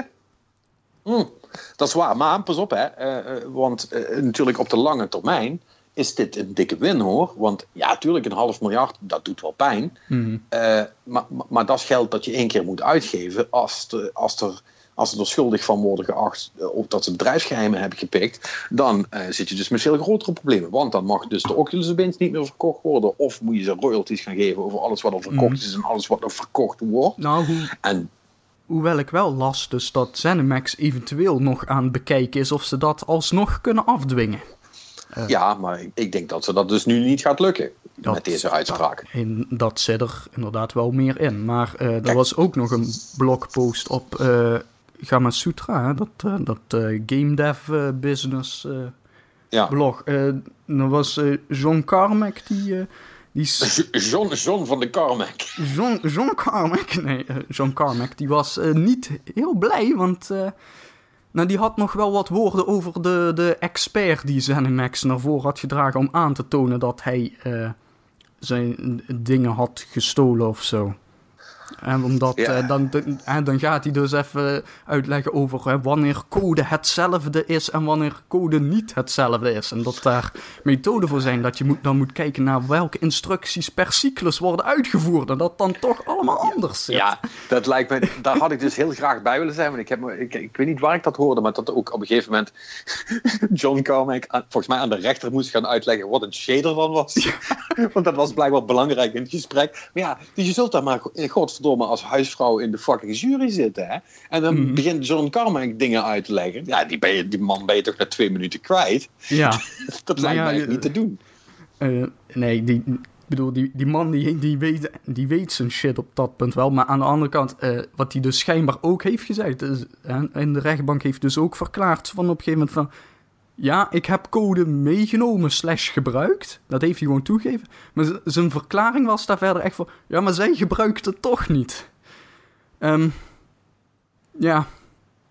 Mm, dat is waar, maar pas op, hè. Uh, want uh, natuurlijk op de lange termijn is dit een dikke win, hoor. Want ja, natuurlijk, een half miljard, dat doet wel pijn. Mm. Uh, maar, maar, maar, dat is geld dat je één keer moet uitgeven als, de, als er als ze er schuldig van worden geacht uh, of dat ze bedrijfsgeheimen hebben gepikt, dan uh, zit je dus met veel grotere problemen. Want dan mag dus de Oculus niet meer verkocht worden, of moet je ze royalties gaan geven over alles wat er verkocht mhm. is en alles wat er verkocht wordt. Nou, hoe... En Hoewel ik wel las dus dat ZeniMax eventueel nog aan het bekijken is of ze dat alsnog kunnen afdwingen. Uh, ja, maar ik denk dat ze dat dus nu niet gaat lukken met deze uitspraak. En dat zit er inderdaad wel meer in. Maar uh, er was ook nog een blogpost op uh, Gamasutra, hè? dat, uh, dat game dev business ja. blog. er was John Carmack die die John, John van de Carmack. John, John Carmack, nee, John Carmack, die was niet heel blij, want nou, die had nog wel wat woorden over de, de expert die ZeniMax naar voren had gedragen om aan te tonen dat hij zijn dingen had gestolen of zo. En omdat, eh, dan, en dan gaat hij dus even uitleggen over wanneer code hetzelfde is en wanneer code niet hetzelfde is. En dat daar methoden voor zijn dat je moet, dan moet kijken naar welke instructies per cyclus worden uitgevoerd. En dat dan toch allemaal anders zit. Ja, dat lijkt me, daar had ik dus heel graag bij willen zijn. Want ik, heb, ik, ik weet niet waar ik dat hoorde, maar dat ook op een gegeven moment John Carmack volgens mij aan de rechter moest gaan uitleggen wat een shader dan was. want dat was blijkbaar belangrijk in het gesprek. Maar ja, dus je zult daar maar, godverdomme maar als huisvrouw in de fucking jury zitten. Hè? En dan mhm. begint John Carmack dingen uit te leggen. Ja, die, ben je, die man ben je toch na twee minuten kwijt? Ja. dat lijkt mij niet te doen. Uh, nee, die, bedoel, die, die man die, die, weet, die weet zijn shit op dat punt wel. Maar aan de andere kant, uh, wat hij dus schijnbaar ook heeft gezegd. Is, en de rechtbank heeft dus ook verklaard van op een gegeven moment van... Ja, ik heb code meegenomen slash gebruikt. Dat heeft hij gewoon toegegeven. Maar zijn verklaring was daar verder echt voor... Ja, maar zij gebruikt het toch niet. Um, ja,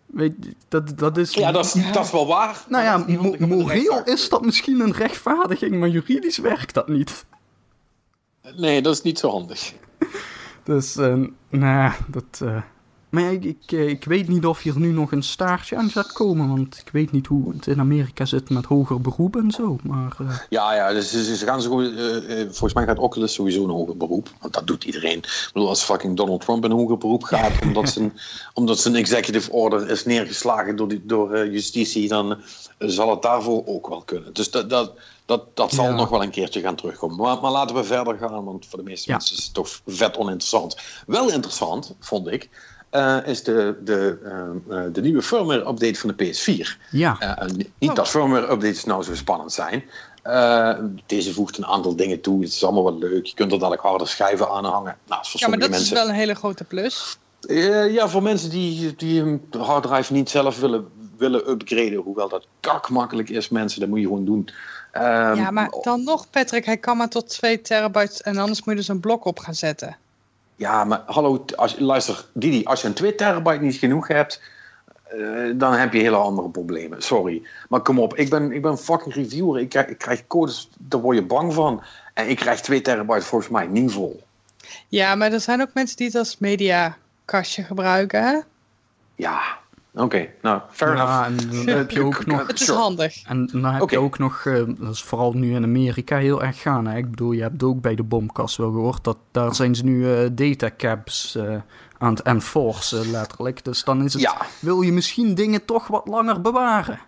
weet dat, dat is... Ja, dat is, dat is wel waar. Nou ja, moreel is dat misschien een rechtvaardiging, maar juridisch werkt dat niet. Nee, dat is niet zo handig. dus, uh, nou dat... Uh, maar ik, ik, eh, ik, weet niet of hier nu nog een staartje aan gaat komen. Want ik weet niet hoe het in Amerika zit met hoger beroep en zo. Maar, uh... Ja, ja dus ze, gaan zo, uh, volgens mij gaat Oculus sowieso een hoger beroep. Want dat doet iedereen. Ik bedoel, als fucking Donald Trump een hoger beroep gaat. omdat, zijn, omdat zijn executive order is neergeslagen door, die, door justitie. Dan zal het daarvoor ook wel kunnen. Dus dat, dat, dat, dat zal nog wel een keertje gaan terugkomen. Maar, maar, laten we verder gaan. Want voor de meeste mensen is het toch vet oninteressant. Wel interessant, vond ik uh, is de, de, uh, de nieuwe firmware-update van de PS4. Ja. Uh, niet dat firmware-updates nou zo spannend zijn. deze voegt een aantal dingen toe. Het is allemaal wel leuk. Je kunt er dadelijk harde schijven aan hangen. Nou, voor ja, maar dat is wel een hele grote plus. ja, voor mensen die, die een harddrive niet zelf willen, willen upgraden. Hoewel dat kak makkelijk is, mensen. Dat moet je gewoon doen. Um, ja, maar dan nog, Patrick. Hij kan maar tot 2 terabyte. En anders moet je dus een blok op gaan zetten. Ja, maar hallo, als, luister, Didi, als je een 2 terabyte niet genoeg hebt, uh, dan heb je hele andere problemen. Sorry. Maar kom op, ik ben, ik ben fucking reviewer. Ik krijg, ik krijg codes, daar word je bang van. En ik krijg 2 terabyte volgens mij niet vol. Ja, maar er zijn ook mensen die het als mediakastje gebruiken, hè? Ja, Oké, nou, fair ja, En dan heb je ook nog... Het is handig. En dan heb je ook nog, uh, dat is vooral nu in Amerika heel erg gaan. Hè? Ik bedoel, je hebt ook bij de bomkast wel gehoord dat daar zijn ze nu uh, datacaps uh, aan het enforcen, letterlijk. Dus dan is het, ja. wil je misschien dingen toch wat langer bewaren.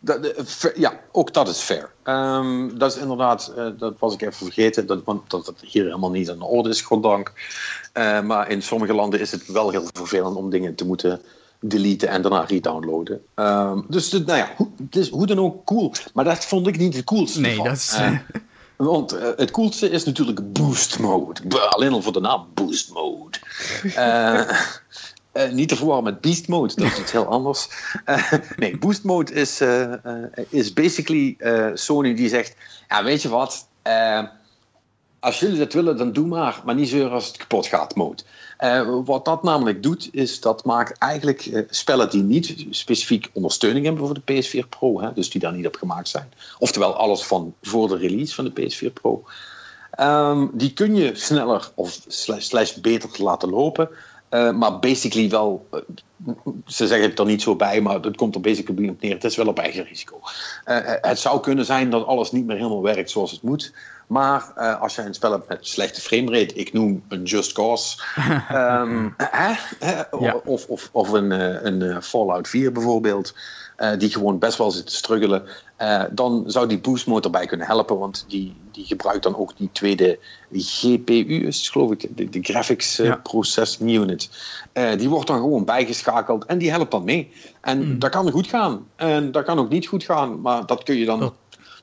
Dat, ja, ook dat is fair. Um, dat is inderdaad, uh, dat was ik even vergeten, dat, want dat het hier helemaal niet aan de orde is, goddank. Uh, maar in sommige landen is het wel heel vervelend om dingen te moeten deleten en daarna redownloaden. Um, dus nou ja, hoe, hoe dan ook cool. Maar dat vond ik niet het coolste. Nee, dat is. Uh, Want uh, het coolste is natuurlijk boost mode. Alleen al voor de naam boost mode. Uh, uh, niet te verwarren met beast mode, dat is iets heel anders. nee, boost mode is, is basically Sony die zegt: Ja, weet je wat? Als jullie dat willen, dan doe maar, maar niet zeuren als het kapot gaat mode. Uh, wat dat namelijk doet, is dat maakt eigenlijk uh, spellen die niet specifiek ondersteuning hebben voor de PS4 Pro, hè, dus die daar niet op gemaakt zijn. Oftewel alles van voor de release van de PS4 Pro. Um, die kun je sneller of slash beter laten lopen. Uh, maar basically wel, ze zeggen het er niet zo bij, maar het komt er basically op neer. Het is wel op eigen risico. het zou kunnen zijn dat alles niet meer helemaal werkt zoals het moet. Maar uh, als je een spel hebt met slechte framerate, ik noem een Just Cause, um, ja. of, of, of een, eh, een eh, Fallout 4 bijvoorbeeld, uh, die gewoon best wel zit te struggelen, uh, dan zou die boost motor bij kunnen helpen, want die, die gebruikt dan ook die tweede GPU, is geloof ik, de, de Graphics ja. Processing Unit. die wordt dan gewoon bijgeschakeld en die helpt dan mee. En mm. dat kan goed gaan en dat kan ook niet goed gaan, maar dat kun je dan... Oh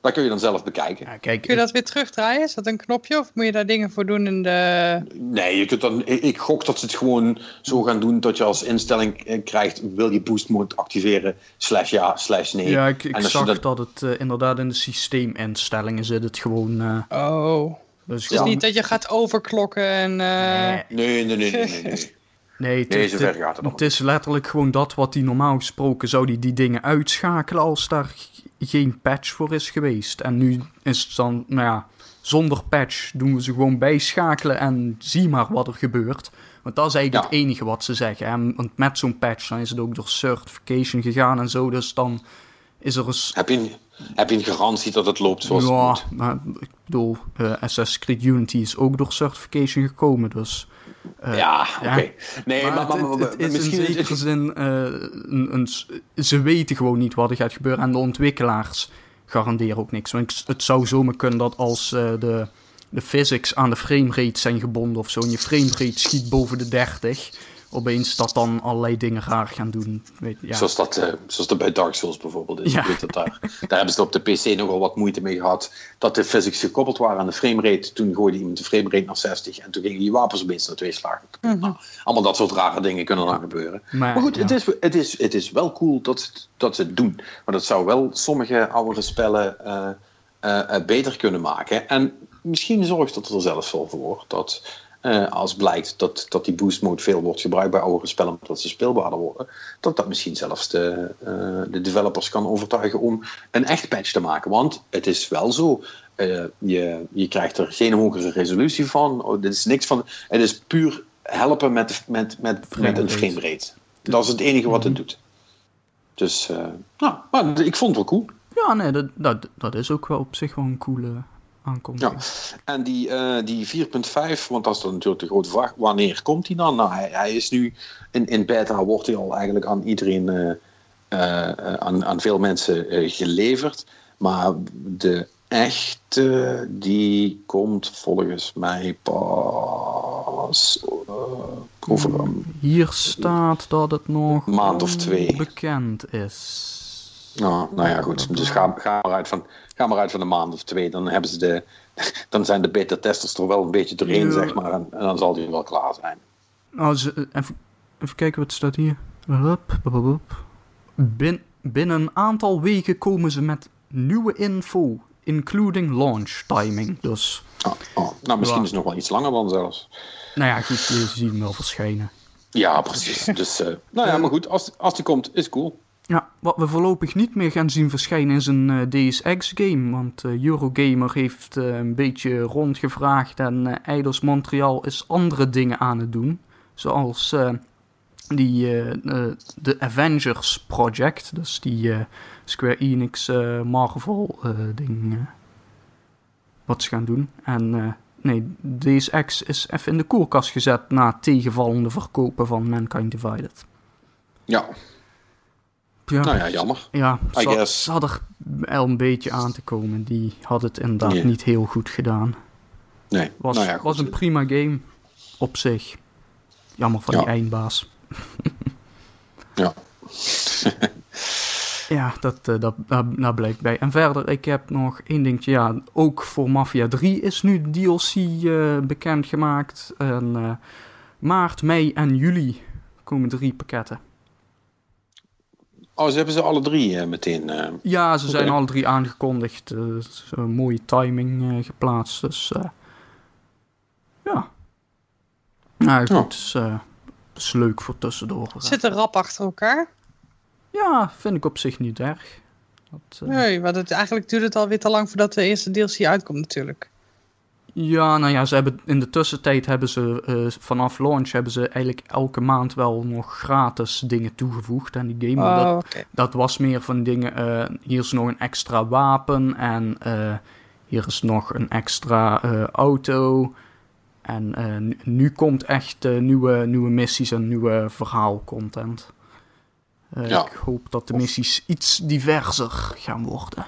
dat kun je dan zelf bekijken. Ja, kijk, kun je dat weer terugdraaien? Is dat een knopje of moet je daar dingen voor doen in de... Nee, je kunt dan, ik gok dat ze het gewoon zo gaan doen dat je als instelling eh, krijgt... wil je boost mode activeren, slash ja, slash nee. Ja, ik, ik zag dat... dat het uh, inderdaad in de systeeminstellingen zit het gewoon... Uh... Oh, dus het is niet dat je gaat overklokken en... Nee, nee, nee, nee, nee. nee. Nee, het, nee, het, het is letterlijk gewoon dat wat hij normaal gesproken zou die, die dingen uitschakelen als daar geen patch voor is geweest. En nu is het dan, nou ja, zonder patch doen we ze gewoon bijschakelen en zie maar wat er gebeurt. Want dat is eigenlijk het enige wat ze zeggen. En want met zo'n patch dan is het ook door certification gegaan en zo. Dus dan is er eens... Heb je, heb je een garantie dat het loopt zoals ja, het moet? maar ik bedoel, uh, Assassin's Creed Unity is ook door certification gekomen, dus... Uh, ja, oké. Nee, maar, maar, maar, het, het is misschien in zekere zin... Uh, een, een, ze weten gewoon niet wat er gaat gebeuren en de ontwikkelaars garanderen ook niks. Want het zou zomaar kunnen dat als uh, de, de physics aan de framerate zijn gebonden of zo... en je framerate schiet boven de 30 opeens dat dan allerlei dingen raar gaan doen. Weet, ja. zoals, dat, uh, zoals dat bij Dark Souls bijvoorbeeld is. Ja. Ik weet dat daar, daar hebben ze op de PC nogal wat moeite mee gehad. Dat de physics gekoppeld waren aan de framerate. Toen gooide iemand de framerate naar 60 en toen gingen die wapens opeens naar twee slagen. Mm -hmm. allemaal dat soort rare dingen kunnen dan gebeuren. Maar, maar goed, ja. het, is, het, is, het is wel cool dat, dat ze het doen. Maar dat zou wel sommige oudere spellen uh, uh, beter kunnen maken. En misschien zorgt dat er zelfs wel voor dat uh, als blijkt dat, dat die boost mode veel wordt gebruikt bij oudere spellen, omdat ze speelbaarder worden, dat dat misschien zelfs de, uh, de developers kan overtuigen om een echt patch te maken. Want het is wel zo, uh, je, je krijgt er geen hogere resolutie van, oh, dit is niks van, het is puur helpen met, met, met, met een framerate. Dat is het enige wat het mhm. doet. Dus, nou, maar ik vond het wel cool. Ja, nee, dat, dat, dat is ook wel op zich wel een coole aankomt. Ja. En die, uh, die 4.5, want dat is dan natuurlijk de grote vraag, wanneer komt hij dan? Nou, hij, hij is nu in, in beta, wordt hij al eigenlijk aan iedereen, uh, uh, aan, aan veel mensen geleverd. Maar de echte, die komt volgens mij pas over een Hier staat dat het nog maand of twee bekend is. Nou, nou ja, goed. Dus ga, ga, maar uit van, ga maar uit van een maand of twee. Dan, hebben ze de, dan zijn de beta-testers er wel een beetje doorheen, zeg maar. En, en, dan zal die wel klaar zijn. Nou, even, even kijken wat staat hier. Bin, binnen een aantal weken komen ze met nieuwe info, including launch timing. Dus, oh, oh. Nou, misschien is het nog wel iets langer dan zelfs. Nou ja, goed, je ziet hem wel verschijnen. Ja, precies. Dus, uh, nou ja, maar goed, als, als die komt, is cool. Ja, wat we voorlopig niet meer gaan zien verschijnen is een uh, DSX-game. Want uh, Eurogamer heeft uh, een beetje rondgevraagd en Eidos Montreal is andere dingen aan het doen. Zoals die, de Avengers Project, dus die Square Enix Marvel ding. wat ze gaan doen. En nee, DSX is even in de koelkast gezet na tegenvallende verkopen van Mankind Divided. Ja, ja, nou ja, jammer. Ja, zat, zat er wel een beetje aan te komen. Die had het inderdaad niet heel goed gedaan. Nee, was, nou ja, was een prima game op zich. Jammer van die eindbaas. ja. Ja, dat, uh, dat, dat, blijkt bij. En verder, ik heb nog één dingetje. Ja, ook voor Mafia 3 is nu DLC uh, bekendgemaakt. En uh, maart, mei en juli komen drie pakketten. Oh, ze hebben ze alle drie meteen. ja, ze zijn alle drie aangekondigd. een mooie timing geplaatst. Dus ja. Nou goed, is, is leuk voor tussendoor. Zitten rap achter elkaar? Ja, vind ik op zich niet erg. Dat, uh... Nee, want het, eigenlijk duurt het alweer te lang voordat de eerste DLC uitkomt natuurlijk. Ja, nou ja, ze hebben, in de tussentijd hebben ze uh, vanaf launch hebben ze eigenlijk elke maand wel nog gratis dingen toegevoegd aan die game. Oh, dat, okay. dat was meer van dingen, uh, hier is nog een extra wapen en hier is nog een extra auto. En nu komt echt nieuwe, nieuwe missies en nieuwe verhaalcontent. Ja. Ik hoop dat de missies iets diverser gaan worden.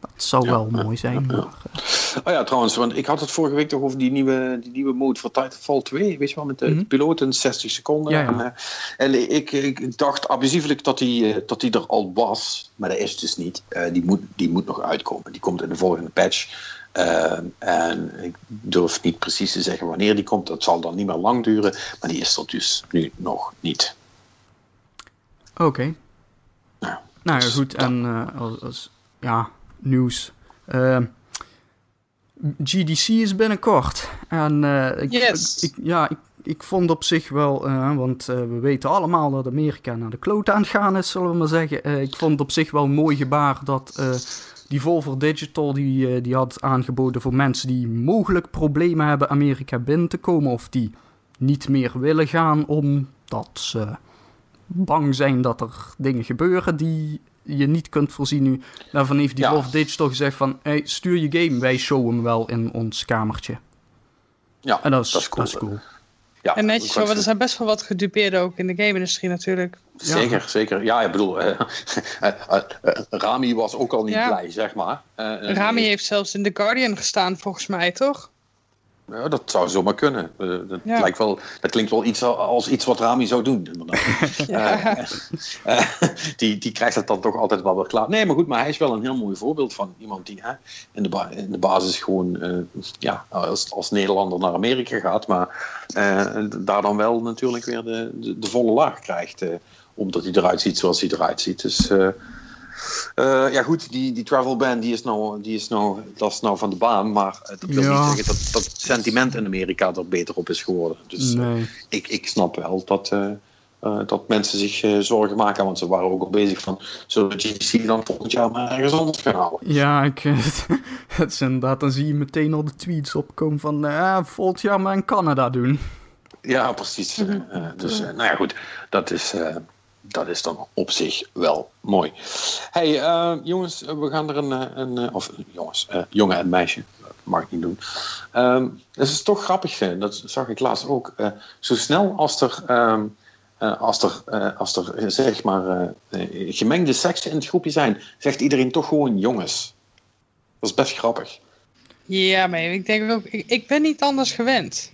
Dat zou wel mooi zijn. Maar. Oh ja, trouwens, want ik had het vorige week toch over die nieuwe, die nieuwe mode voor Titanfall 2. Weet je wel, met de, mm -hmm. piloten 60 seconden. Ja, en, en ik, ik, dacht abusievelijk dat die, dat die er al was. Maar dat is het dus niet. die, moet, die moet nog uitkomen. Die komt in de volgende patch. en ik durf niet precies te zeggen wanneer die komt. Dat zal dan niet meer lang duren. Maar die is er dus nu nog niet. Oké. Okay. Nou, nou ja, goed. En uh, als, als, ja, nieuws. GDC is binnenkort. En uh, ik, yes. ik, ja, ik, ik vond op zich wel, want we weten allemaal dat Amerika naar de kloot aan het gaan is, zullen we maar zeggen. ik vond op zich wel een mooi gebaar dat die Volvo Digital die, die had aangeboden voor mensen die mogelijk problemen hebben Amerika binnen te komen of die niet meer willen gaan omdat ze bang zijn dat er dingen gebeuren die je niet kunt voorzien nu. Daarvan heeft die ja. Wolf Digital gezegd van... Hey, stuur je game, wij showen hem wel in ons kamertje. Ja, en dat is, dat is cool. Dat is cool. Ja, en netjes, want er zijn best wel wat gedupeerden ook in de game-industrie natuurlijk. Zeker, ja. zeker. Ja, ik bedoel, uh, uh, uh, Rami was ook al niet ja. blij, zeg maar. Rami heeft zelfs in The Guardian gestaan, volgens mij, toch? Ja, dat zou zomaar kunnen. Uh, dat, ja. lijkt wel, dat klinkt wel iets als iets wat Rami zou doen. ja. uh, uh, die, die krijgt het dan toch altijd wel weer klaar. Nee, maar goed, maar hij is wel een heel mooi voorbeeld van iemand die in, de in de basis gewoon ja, als, als Nederlander naar Amerika gaat, maar daar dan wel natuurlijk weer de, de, de volle laag krijgt. omdat hij eruit ziet zoals hij eruit ziet. Dus uh, ja, goed, die, die travel ban die is, nou, die is nou, dat is nou van de baan. Maar dat wil ja. niet zeggen dat, dat het sentiment in Amerika er beter op is geworden. Dus nee. uh, ik, ik snap wel dat, uh, dat mensen zich zorgen maken. Want ze waren ook al bezig van, zullen we GDC dan volgend jaar maar ergens anders gaan halen? Ja, ik, het is inderdaad, dan zie je meteen al de tweets opkomen van, volgend jaar maar in Canada doen. Ja, precies. dus, nou ja, goed, dat is dat is dan op zich wel mooi. Hey, uh, jongens, we gaan er een. een of jongens, jongen en meisje, mag ik niet doen. Um, dat is toch grappig, dat zag ik laatst ook. Zo snel als er. Um, als er, als er zeg maar gemengde seksen in het groepje zijn, zegt iedereen toch gewoon jongens. Dat is best grappig. Ja, maar ik denk ook, ik, ik ben niet anders gewend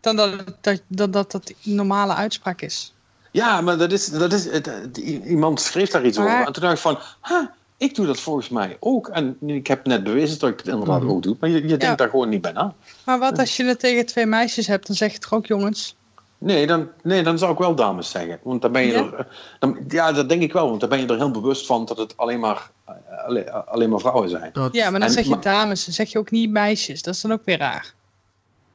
dan dat dat, dat, dat, dat normale uitspraak is. Ja, maar dat is, dat is het, iemand schreef daar iets maar... over. En toen dacht ik van, huh, ik doe dat volgens mij ook. En ik heb net bewezen dat ik het inderdaad -hmm. ook doe. Maar je, je denkt ja. daar gewoon niet bij na. Maar wat als je het tegen twee meisjes hebt, dan zeg je toch ook jongens? Nee dan, nee, dan zou ik wel dames zeggen. Want dan ben je ja? er... Dan, ja, dat denk ik wel. Want dan ben je er heel bewust van dat het alleen maar, alleen, alleen maar vrouwen zijn. Dat... Ja, maar dan en, zeg je dames. Dan zeg je ook niet meisjes. Dat is dan ook weer raar.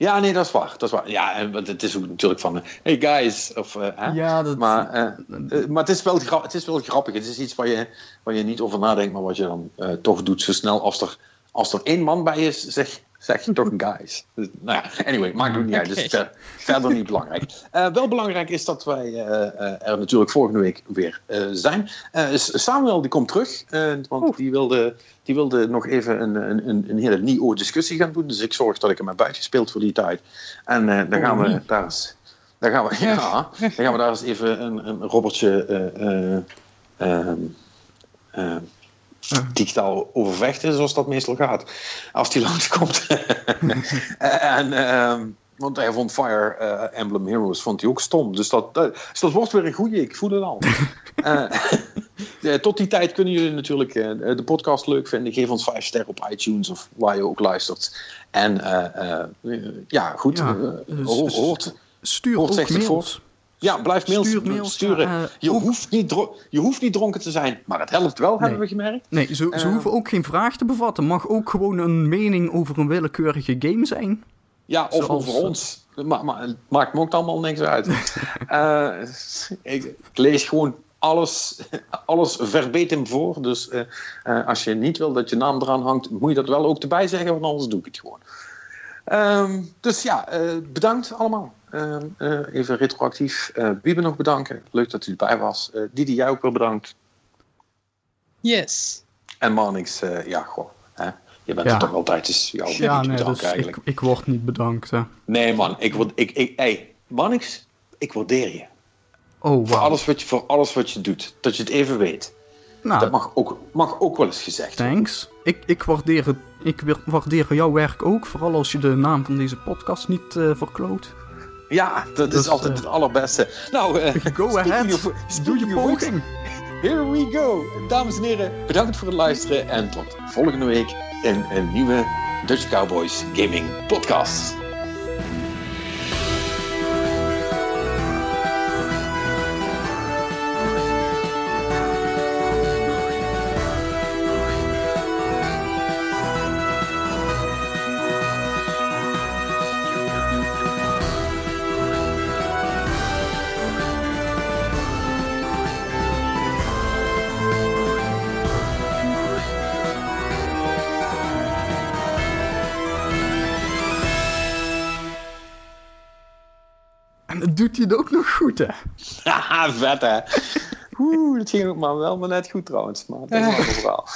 Ja, nee, dat is waar. Dat is waar. Ja, en het is ook natuurlijk van, hey guys. Of, uh, ja, dat... Maar, uh, maar het, is wel het is wel grappig. Het is iets waar je, waar je niet over nadenkt, maar wat je dan toch doet zo snel als er, als er één man bij is, zeg, zeg je toch guys. Dus, nou ja, anyway, maakt het niet uit. Dus ver, verder niet belangrijk. wel belangrijk is dat wij er natuurlijk volgende week weer zijn. Samuel die komt terug, want Oeh. die wilde die wilde nog even een, een, een hele nieuwe discussie gaan doen. Dus ik zorg dat ik hem heb uitgespeeld voor die tijd. En uh, dan gaan we daar eens... Dan gaan we, ja, dan gaan we daar eens even een, een robbertje uh, uh, digitaal over vechten, zoals dat meestal gaat. Als die langskomt. en... Um, want hij vond Fire uh, Emblem Heroes vond hij ook stom. Dus dat, dat, dus dat wordt weer een goeie. Ik voel het al. uh, tot die tijd kunnen jullie natuurlijk de podcast leuk vinden. Geef ons vijf sterren op iTunes of waar je ook luistert. En ja, goed. Ja, hoort, stuur hoort ook mails. Ja, blijf mails, Stuur mails sturen. Uh, je, hoeft niet je hoeft niet dronken te zijn, maar het helpt wel, hebben we gemerkt. Nee, ze, ze uh, hoeven ook geen vraag te bevatten. Mag ook gewoon een mening over een willekeurige game zijn. Ja, of over ons. Maar, maar, het maakt me ook allemaal niks uit. uh, ik, ik, lees gewoon alles, alles verbatim voor. Dus als je niet wil dat je naam eraan hangt, moet je dat wel ook erbij zeggen, want anders doe ik het gewoon. Um, dus ja, bedankt allemaal. Ehm, eh, even retroactief uh, Biebe nog bedanken. Leuk dat u erbij was. Uh, Didi, jij ook wel bedankt. Yes. En Manix, ja, goh. Hè? Je bent er toch altijd eens jouw ja, nee, dus eigenlijk. Ik, ik, word niet bedankt. Hè. Nee, man. Ik word, ik, ik, hey, Manix, ik waardeer je. Oh, wow. voor, alles wat je, voor alles wat je doet. Dat je het even weet. Nou, dat mag ook, mag ook wel eens gezegd Thanks. Ik, ik, waardeer het, ik waardeer jouw werk ook. Vooral als je de naam van deze podcast niet uh, verkloot. Ja, dat is altijd het allerbeste. Nou, uh, go ahead. Doe je poging. Here we go. Dames en heren, bedankt voor het luisteren. En tot volgende week in een nieuwe Dutch Cowboys Gaming Podcast. Doet hij het ook nog goed, hè? Haha, vet, hè? Oeh, dat ging ook maar wel maar net goed trouwens. Maar dat is een ander verhaal.